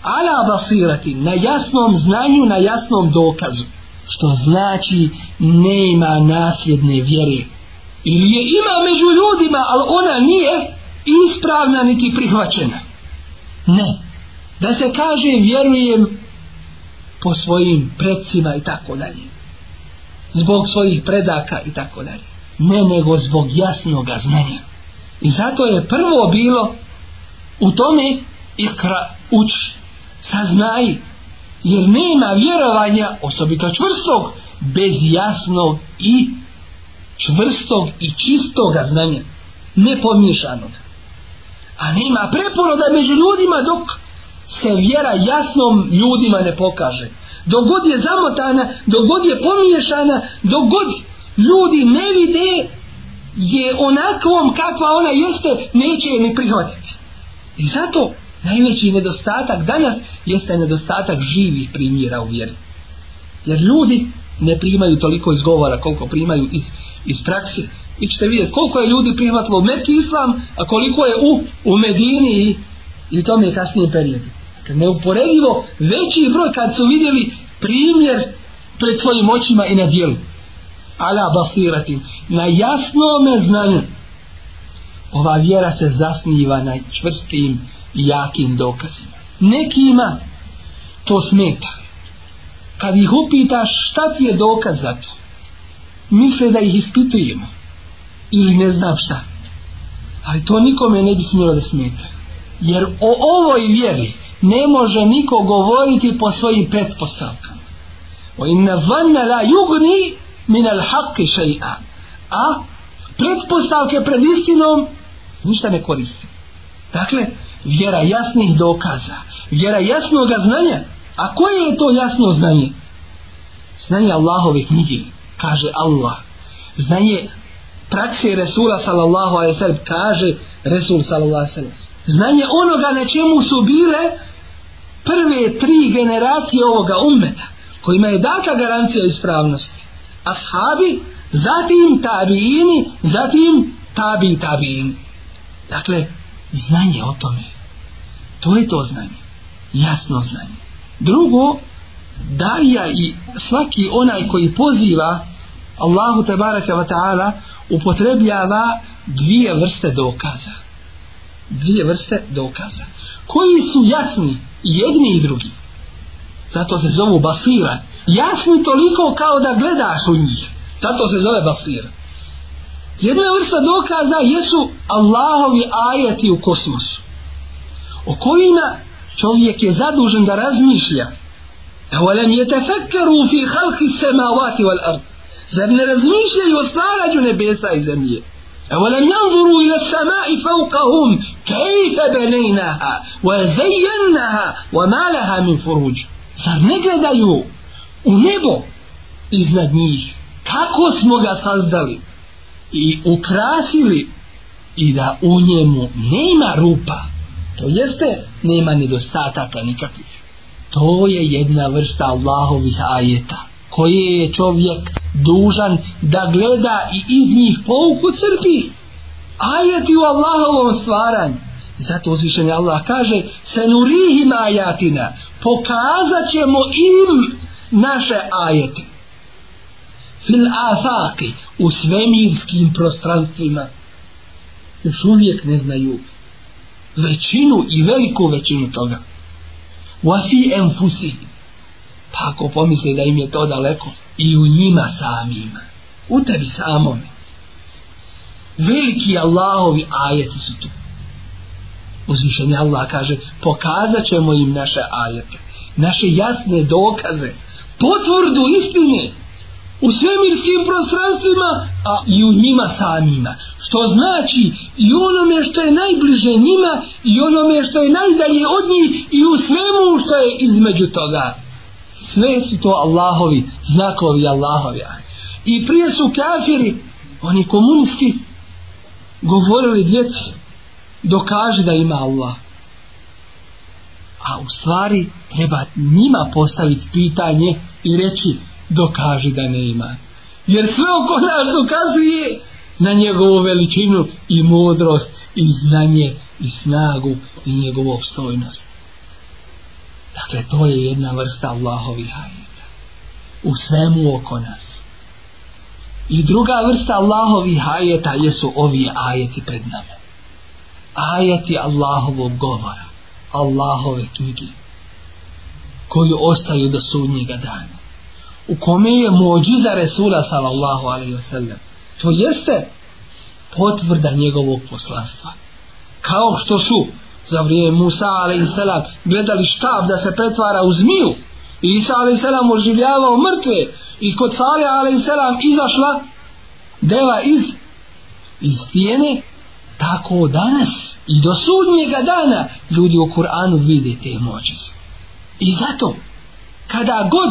ala basirati na jasnom znanju na jasnom dokazu što znači ne ima nasljedne vjere ili je ima među ljudima ali ona nije ispravna niti prihvaćena ne da se kaže vjerujem po svojim predcima i tako dalje zbog svojih predaka i tako dalje ne nego zbog jasnog znanja i zato je prvo bilo u tome ikra uč saznaj jer nema vjerovanja osobito čvrstog bez jasnog i čvrstog i čistog znanja nepomješanog a nema preporoda među ljudima dok se vjera jasnom ljudima ne pokaže dok god je zamotana dok god je pomiješana dok god ljudi ne vide je onakvom kakva ona jeste neće je ni prihvatiti i zato najveći nedostatak danas jeste nedostatak živih primjera u vjeri jer ljudi ne primaju toliko izgovora koliko primaju iz, iz praksi. I ćete vidjeti koliko je ljudi primatilo u Meki Islam, a koliko je u, u Medini i, i u tom je kasnije periodu. Kad neuporedivo veći broj kad su vidjeli primjer pred svojim očima i na dijelu. Ala basirati. Na jasnome znanju. Ova vjera se zasniva na čvrstim i jakim dokazima. Nekima to smeta kad ih upitaš šta ti je dokaz za to misle da ih ispitujemo ili ne znam šta ali to nikome ne bi smjelo da smeta jer o ovoj vjeri ne može niko govoriti po svojim pretpostavkama o inna vanna la jugni min al haqi šaj'a a pretpostavke pred istinom ništa ne koristi dakle vjera jasnih dokaza vjera jasnog znanja A koje je to jasno znanje? Znanje Allahove knjige, kaže Allah. Znanje prakse Resula sallallahu alaihi sallam, kaže Resul sallallahu alaihi sallam. Znanje onoga na čemu su bile prve tri generacije ovoga ummeta, kojima je data garancija ispravnosti. Ashabi, zatim tabiini, zatim tabi tabiin. Dakle, znanje o tome. To je to znanje. Jasno znanje drugo daja i svaki onaj koji poziva Allahu te baraka wa ta'ala upotrebljava dvije vrste dokaza dvije vrste dokaza koji su jasni jedni i drugi zato se zovu basira jasni toliko kao da gledaš u njih zato se zove basira jedna vrsta dokaza jesu Allahovi ajati u kosmosu o kojima čovjek je zadužen da razmišlja a volem je tefekeru fi halki semavati wal ard zar ne razmišljaju o stvaranju nebesa i zemlje a volem janzuru ila sama i fauqahum kejfe benejnaha wa zajennaha wa malaha min furuđ zar ne gledaju u nebo iznad njih kako smo ga sazdali i ukrasili i da u njemu nema rupa To jeste, nema nedostataka nikakvih. To je jedna vrsta Allahovih ajeta koje je čovjek dužan da gleda i iz njih pouku crpi ajeti u Allahovom stvaranju i zato uzvišenje Allah kaže se nurihim ajatina pokazat ćemo im naše ajete fil afaki u svemirskim prostranstvima još uvijek ne znaju većinu i veliku većinu toga. Wafi enfusi. Pa ako pomisli da im je to daleko, i u njima samim. U tebi samome. Veliki Allahovi ajeti su tu. Uzvišenje Allah kaže, pokazat ćemo im naše ajete, naše jasne dokaze, potvrdu istine u svemirskim prostranstvima, a i u njima samima. Što znači i onome što je najbliže njima i onome što je najdalje od njih i u svemu što je između toga. Sve su to Allahovi, znakovi Allahovi. I prije su kafiri, oni komunisti, govorili djeci, dokaži da ima Allah. A u stvari treba njima postaviti pitanje i reći, dokaži da ne ima. Jer sve oko nas dokazuje na njegovu veličinu i mudrost i znanje i snagu i njegovu obstojnost. Dakle, to je jedna vrsta Allahovih ajeta. U svemu oko nas. I druga vrsta Allahovih ajeta jesu ovi ajeti pred nama. Ajeti Allahovog govora. Allahove knjige. Koju ostaju do sudnjega dana u kome je mođiza Resula sallallahu alaihi wa sallam. To jeste potvrda njegovog poslanstva. Kao što su za vrijeme Musa alaihi sallam gledali štab da se pretvara u zmiju i Isa alaihi sallam oživljavao mrtve i kod Sali alaihi sallam izašla deva iz iz tijene tako danas i do sudnjega dana ljudi u Kur'anu vide te moćice. I zato kada god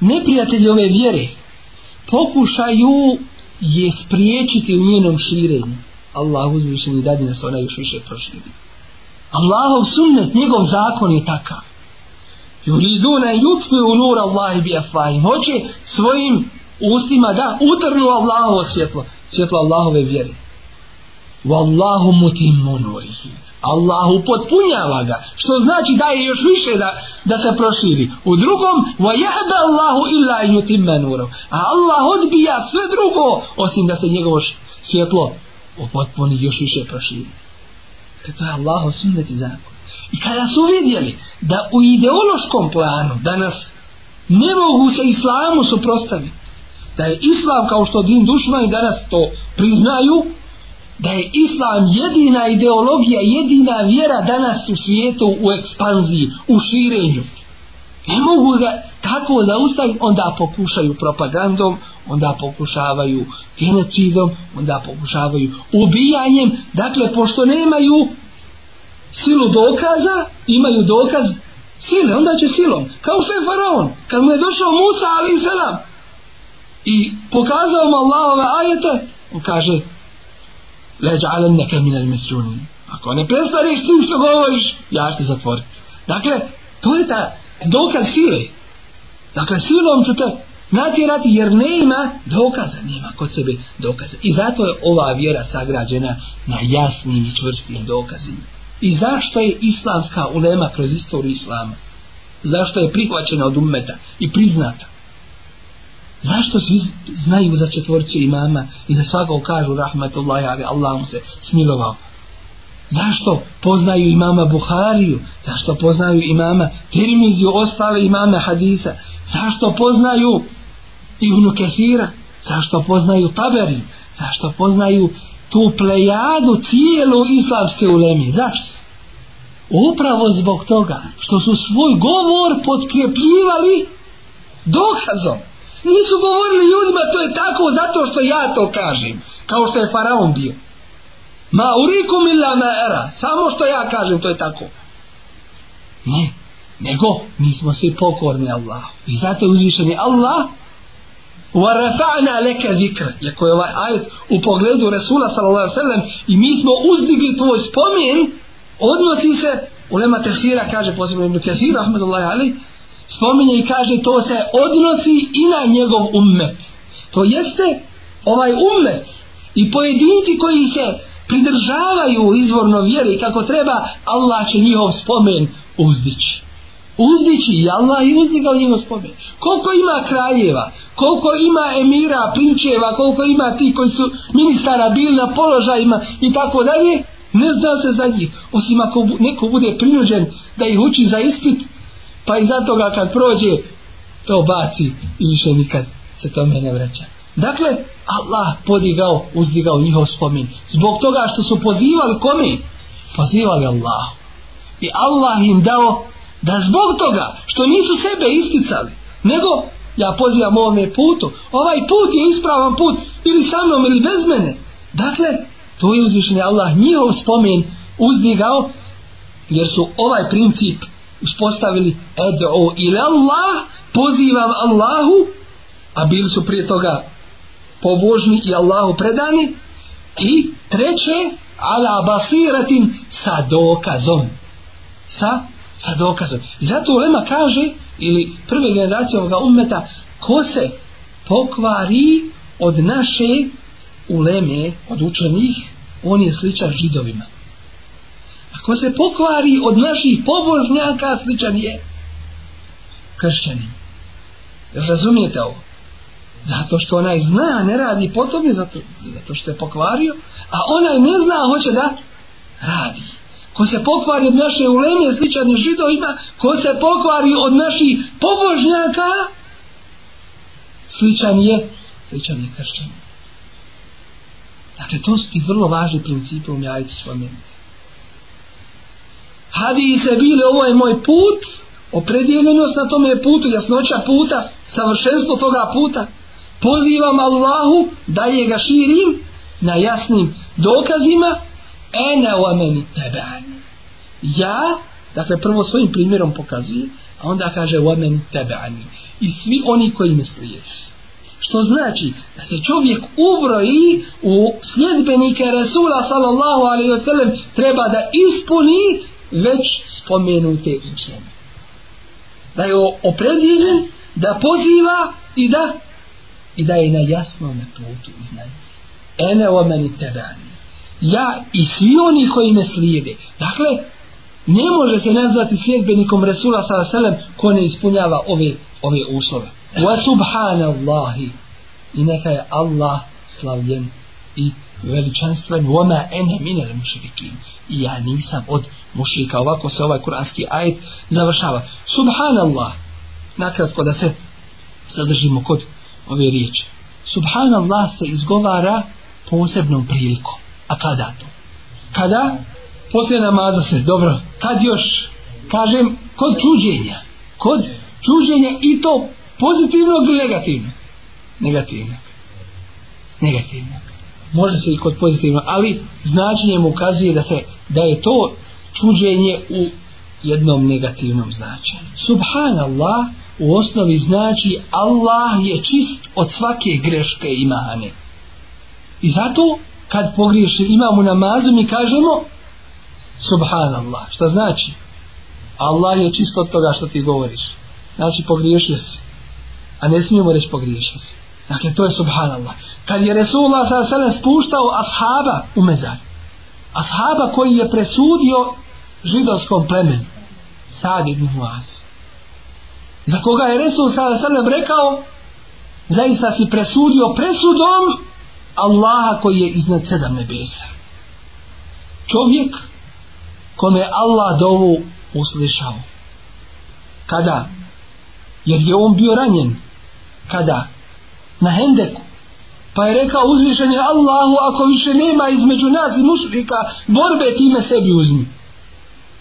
neprijatelji ove vjere pokušaju je spriječiti u njenom širenju. Allah uzvišen i dadi nas ona još više proširi. Allahov sunnet, njegov zakon je takav. Juriduna i ljudstvo u nur Allahi bi afajim. Hoće svojim ustima da utrnu Allahovo svjetlo, svjetlo Allahove vjere. Wallahu mutimmu nurihim. Allahu potpunjava ga, što znači da je još više da, da se proširi. U drugom, wa yahda Allahu illa yutimma nuru. A Allah odbija sve drugo osim da se njegovo svjetlo potpuni još više proširi. Kada e, to je Allah sunnet i zakon. I kada su vidjeli da u ideološkom planu danas ne mogu se islamu suprostaviti, da je islam kao što din dušma i danas to priznaju, da je islam jedina ideologija, jedina vjera danas u svijetu u ekspanziji, u širenju. Ne mogu ga tako zaustaviti, onda pokušaju propagandom, onda pokušavaju genocidom, onda pokušavaju ubijanjem. Dakle, pošto nemaju silu dokaza, imaju dokaz sile, onda će silom. Kao što je faraon, kad mu je došao Musa, ali i selam, i pokazao mu Allahove ajete, on kaže, leđalen neke mine misljuni. Ako ne prestaneš tim što govoriš, ja ću zatvoriti. Dakle, to je ta dokaz sile. Dakle, silom ću te natjerati jer nema dokaza, nema kod sebe dokaza. I zato je ova vjera sagrađena na jasnim i čvrstim dokazima. I zašto je islamska ulema kroz istoriju islama? Zašto je prihvaćena od ummeta i priznata? Zašto svi znaju za četvorcu imama i za svakog kažu rahmatullahi ali Allah mu se smilovao? Zašto poznaju imama Buhariju? Zašto poznaju imama Tirmiziju, ostale imame Hadisa? Zašto poznaju Ibnu Kesira? Zašto poznaju Taberi? Zašto poznaju tu plejadu cijelu islamske ulemi? Zašto? Upravo zbog toga što su svoj govor potkrepljivali dokazom. Nisu govorili ljudima to je tako zato što ja to kažem. Kao što je faraon bio. Ma urikum illa ma era. Samo što ja kažem to je tako. Ne. Nego mi smo svi pokorni Allah. I zato je uzvišeni Allah Wa rafa'na leke zikr. Jako je ovaj ajet u pogledu Resula sallallahu alaihi sallam i mi smo uzdigli tvoj spomin odnosi se ulema tefsira kaže posebno ibn Kathir rahmetullahi alaihi spominje i kaže to se odnosi i na njegov ummet. To jeste ovaj ummet i pojedinci koji se pridržavaju izvorno vjeri kako treba, Allah će njihov spomen uzdići. Uzdići i Allah je uzdigao njihov spomen. Koliko ima kraljeva, koliko ima emira, prinčeva, koliko ima ti koji su ministara bili na položajima i tako dalje, ne zna se za njih. Osim ako neko bude prinuđen da ih uči za ispit, pa i zato ga kad prođe to baci i više nikad se tome ne vraća dakle Allah podigao uzdigao njihov spomin zbog toga što su pozivali kome pozivali Allah i Allah im dao da zbog toga što nisu sebe isticali nego ja pozivam ovome putu ovaj put je ispravan put ili sa mnom ili bez mene dakle to je uzvišenje Allah njihov spomin uzdigao jer su ovaj princip uspostavili ed'u ila Allah pozivam Allahu a bili su prije toga pobožni i Allahu predani i treće ala basiratin sa dokazom sa, sa dokazom I zato Ulema kaže ili prve generacije ovoga ummeta ko se pokvari od naše Uleme od učenih on je sličan židovima ako se pokvari od naših pobožnjaka sličan je kršćani jel razumijete ovo zato što onaj zna ne radi po tome zato, zato što je pokvario a onaj ne zna hoće da radi ko se pokvari od naše uleme sličan je židovima ko se pokvari od naših pobožnjaka sličan je sličan je kršćani Dakle, to su ti vrlo važni principi u mjajicu svoj meniti hadise bile ovo je moj put opredjeljenost na tome putu jasnoća puta savršenstvo toga puta pozivam Allahu da je ga širim na jasnim dokazima ene o meni tebe ja dakle prvo svojim primjerom pokazuje a onda kaže o meni tebe i svi oni koji me slijedi što znači da se čovjek ubroji u sljedbenike Resula sallallahu alaihi wa sallam treba da ispuni već spomenute učene. Da je opredjeljen da poziva i da i da je na jasnom putu i znanju. Ene o meni tebani. Ja i svi oni koji me slijede. Dakle, ne može se nazvati sljedbenikom Resula sallam ko ne ispunjava ove, ove uslove. Wa subhanallahi. I neka je Allah slavljen i veličanstven vama ene minere mušrikin i ja nisam od mušrika ovako se ovaj kuranski ajet završava subhanallah nakratko da se zadržimo kod ove riječi subhanallah se izgovara posebnom prilikom a kada to? kada? poslije namaza se dobro, kad još? kažem, kod čuđenja kod čuđenja i to pozitivnog ili negativnog? negativnog negativnog može se i kod pozitivno, ali značenje mu ukazuje da se da je to čuđenje u jednom negativnom značenju. Subhanallah u osnovi znači Allah je čist od svake greške imane. I zato kad pogriješi imamo namazu mi kažemo Subhanallah. Šta znači? Allah je čist od toga što ti govoriš. Znači pogriješio si. A ne smijemo reći pogriješio si. Dakle, to je subhanallah. Kad je Resulullah sada sada spuštao ashaba u mezar. Ashaba koji je presudio židovskom plemenu. Sad ibn Muaz. Za koga je Resul sada sada rekao zaista si presudio presudom Allaha koji je iznad sedam nebesa. Čovjek kome je Allah dovu uslišao. Kada? Jer je on bio ranjen. Kada? Kada? na Hendeku. Pa je rekao uzvišen je Allahu ako više nema između nas i mušlika borbe time sebi uzmi.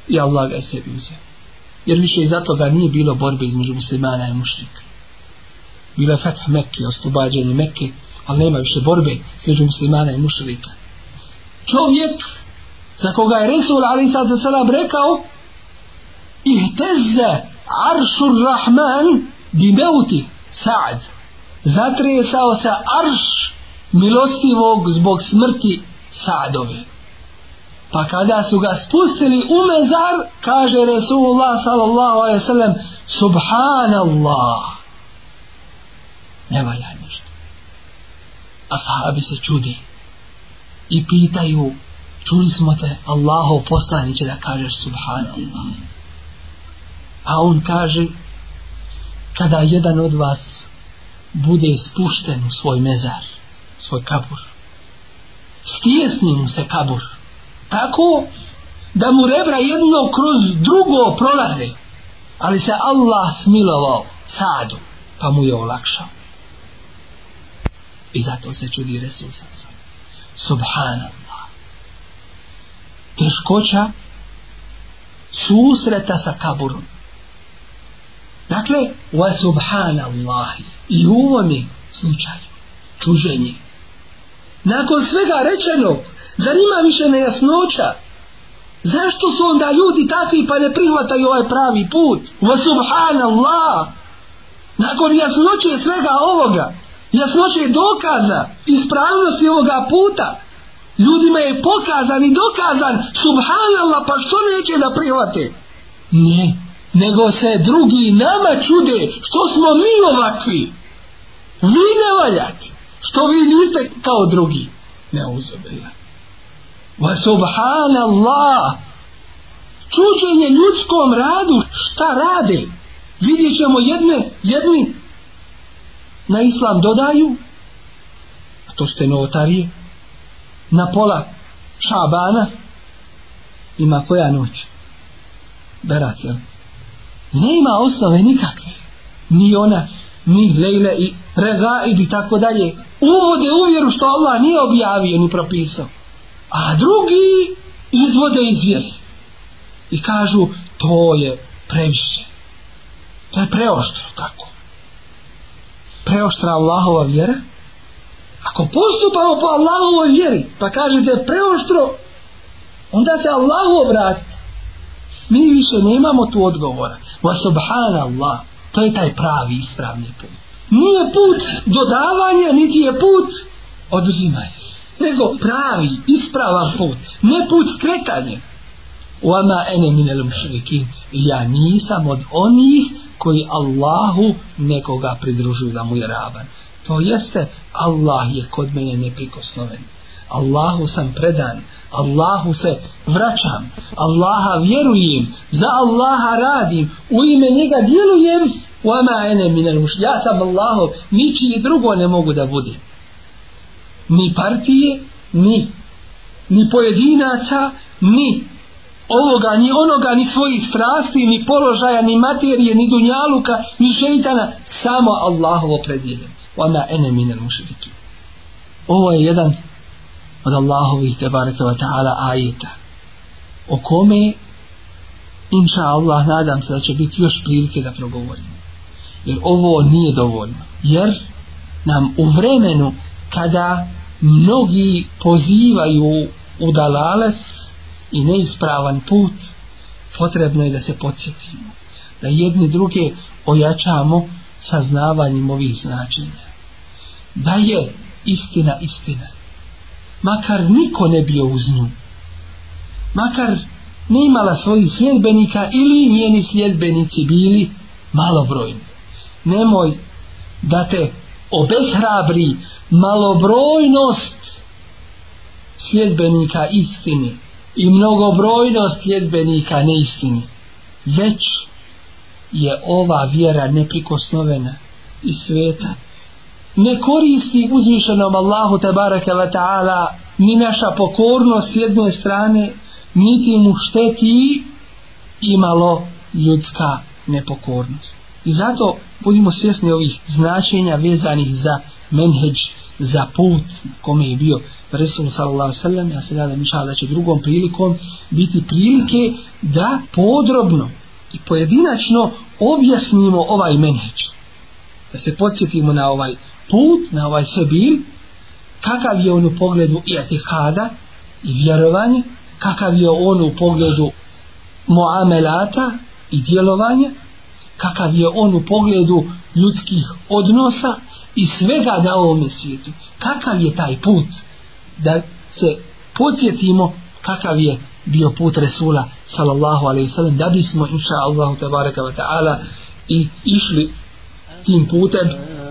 I Allah ga je sebi uzeo. Jer više iza toga nije bilo borbe između muslimana i mušlika. Bilo je fath Mekke, oslobađanje Mekke, ali nema više borbe između muslimana i mušlika. Čovjek za koga je Resul Ali Sad za Salam rekao Ihteze Aršur Rahman Bimeuti Sa'd Sa'd zatresao se arš milostivog zbog smrti sadovi. Pa kada su ga spustili u mezar, kaže Resulullah sallallahu alaihi sallam, Subhanallah. Ne valja ništa. Ashabi se čudi i pitaju, čuli smo te, Allaho poslaniće da kažeš Subhanallah. A on kaže, kada jedan od vas bude ispušten u svoj mezar, svoj kabur. Stjesni mu se kabur. Tako da mu rebra jedno kroz drugo prolaze. Ali se Allah smilovao sadu, pa mu je olakšao. I zato se čudi Resul Sansan. Subhanallah. Teškoća susreta sa kaburom Dakle, wa subhana Allahi. I u ovom slučaju, čuženje. Nakon svega rečenog, zar ima više nejasnoća? Zašto su onda ljudi takvi pa ne prihvataju ovaj pravi put? Wa subhana Allah. Nakon jasnoće svega ovoga, jasnoće dokaza ispravnosti ovoga puta, ljudima je pokazan i dokazan subhanallah pa što neće da prihvate ne nego se drugi nama čude što smo mi ovakvi vi ne valjate što vi niste kao drugi ne uzabila va subhanallah čuđenje ljudskom radu šta rade vidjet ćemo jedne jedni na islam dodaju a to ste notarije na pola šabana ima koja noć berat jel' nema osnove nikakve ni ona, ni Lejle i Regaib i tako dalje uvode u vjeru što Allah nije objavio ni propisao a drugi izvode iz vjere i kažu to je previše to je preoštro tako preoštra Allahova vjera ako postupamo po Allahovoj vjeri pa kažete preoštro onda se Allahu obratite mi više nemamo tu odgovora wa subhanallah to je taj pravi ispravni put nije put dodavanja niti je put oduzimaj nego pravi ispravan put ne put skretanje وَمَا أَنَا مِنَ الْمُشْرِكِينَ Ja nisam od onih koji Allahu nekoga pridružuju da mu je raban. To jeste, Allah je kod mene neprikosnoven. Allahu sam predan, Allahu se vraćam, Allaha vjerujem, za Allaha radim, u ime njega djelujem, wama ene minel muš, ja sam Allahu, niči i drugo ne mogu da bude. Ni partije, ni, ni pojedinaca, ni ovoga, ni onoga, ni svojih strasti, ni položaja, ni materije, ni dunjaluka, ni šeitana, samo Allahovo predjeljen. Wama ene minel mušriki. Ovo je jedan od Allahovih tebareke wa ta'ala ajeta o kome inša Allah nadam se da će biti još prilike da progovorimo jer ovo nije dovoljno jer nam u vremenu kada mnogi pozivaju u dalalet i neispravan put potrebno je da se podsjetimo da jedni druge ojačamo saznavanjem ovih značenja da je istina istina makar niko ne bio uz nju makar ne imala svojih sljedbenika ili njeni sljedbenici bili malobrojni nemoj da te obezhrabri malobrojnost sljedbenika istini i mnogobrojnost sljedbenika neistini već je ova vjera neprikosnovena i sveta ne koristi uzmišenom Allahu te bareke ve taala ni naša pokornost s jedne strane niti mu šteti imalo ljudska nepokornost i zato budimo svjesni ovih značenja vezanih za menheđ za put kome je bio Resul sallallahu sallam ja se nadam inša da će drugom prilikom biti prilike da podrobno i pojedinačno objasnimo ovaj menheđ da se podsjetimo na ovaj put, na ovaj sebil, kakav je on u pogledu i atihada, i vjerovanja, kakav je on u pogledu muamelata i djelovanja, kakav je on u pogledu ljudskih odnosa i svega na ovome svijetu. Kakav je taj put da se podsjetimo kakav je bio put Resula sallallahu alaihi sallam da bismo inša Allahu tabaraka wa ta'ala i išli tim putem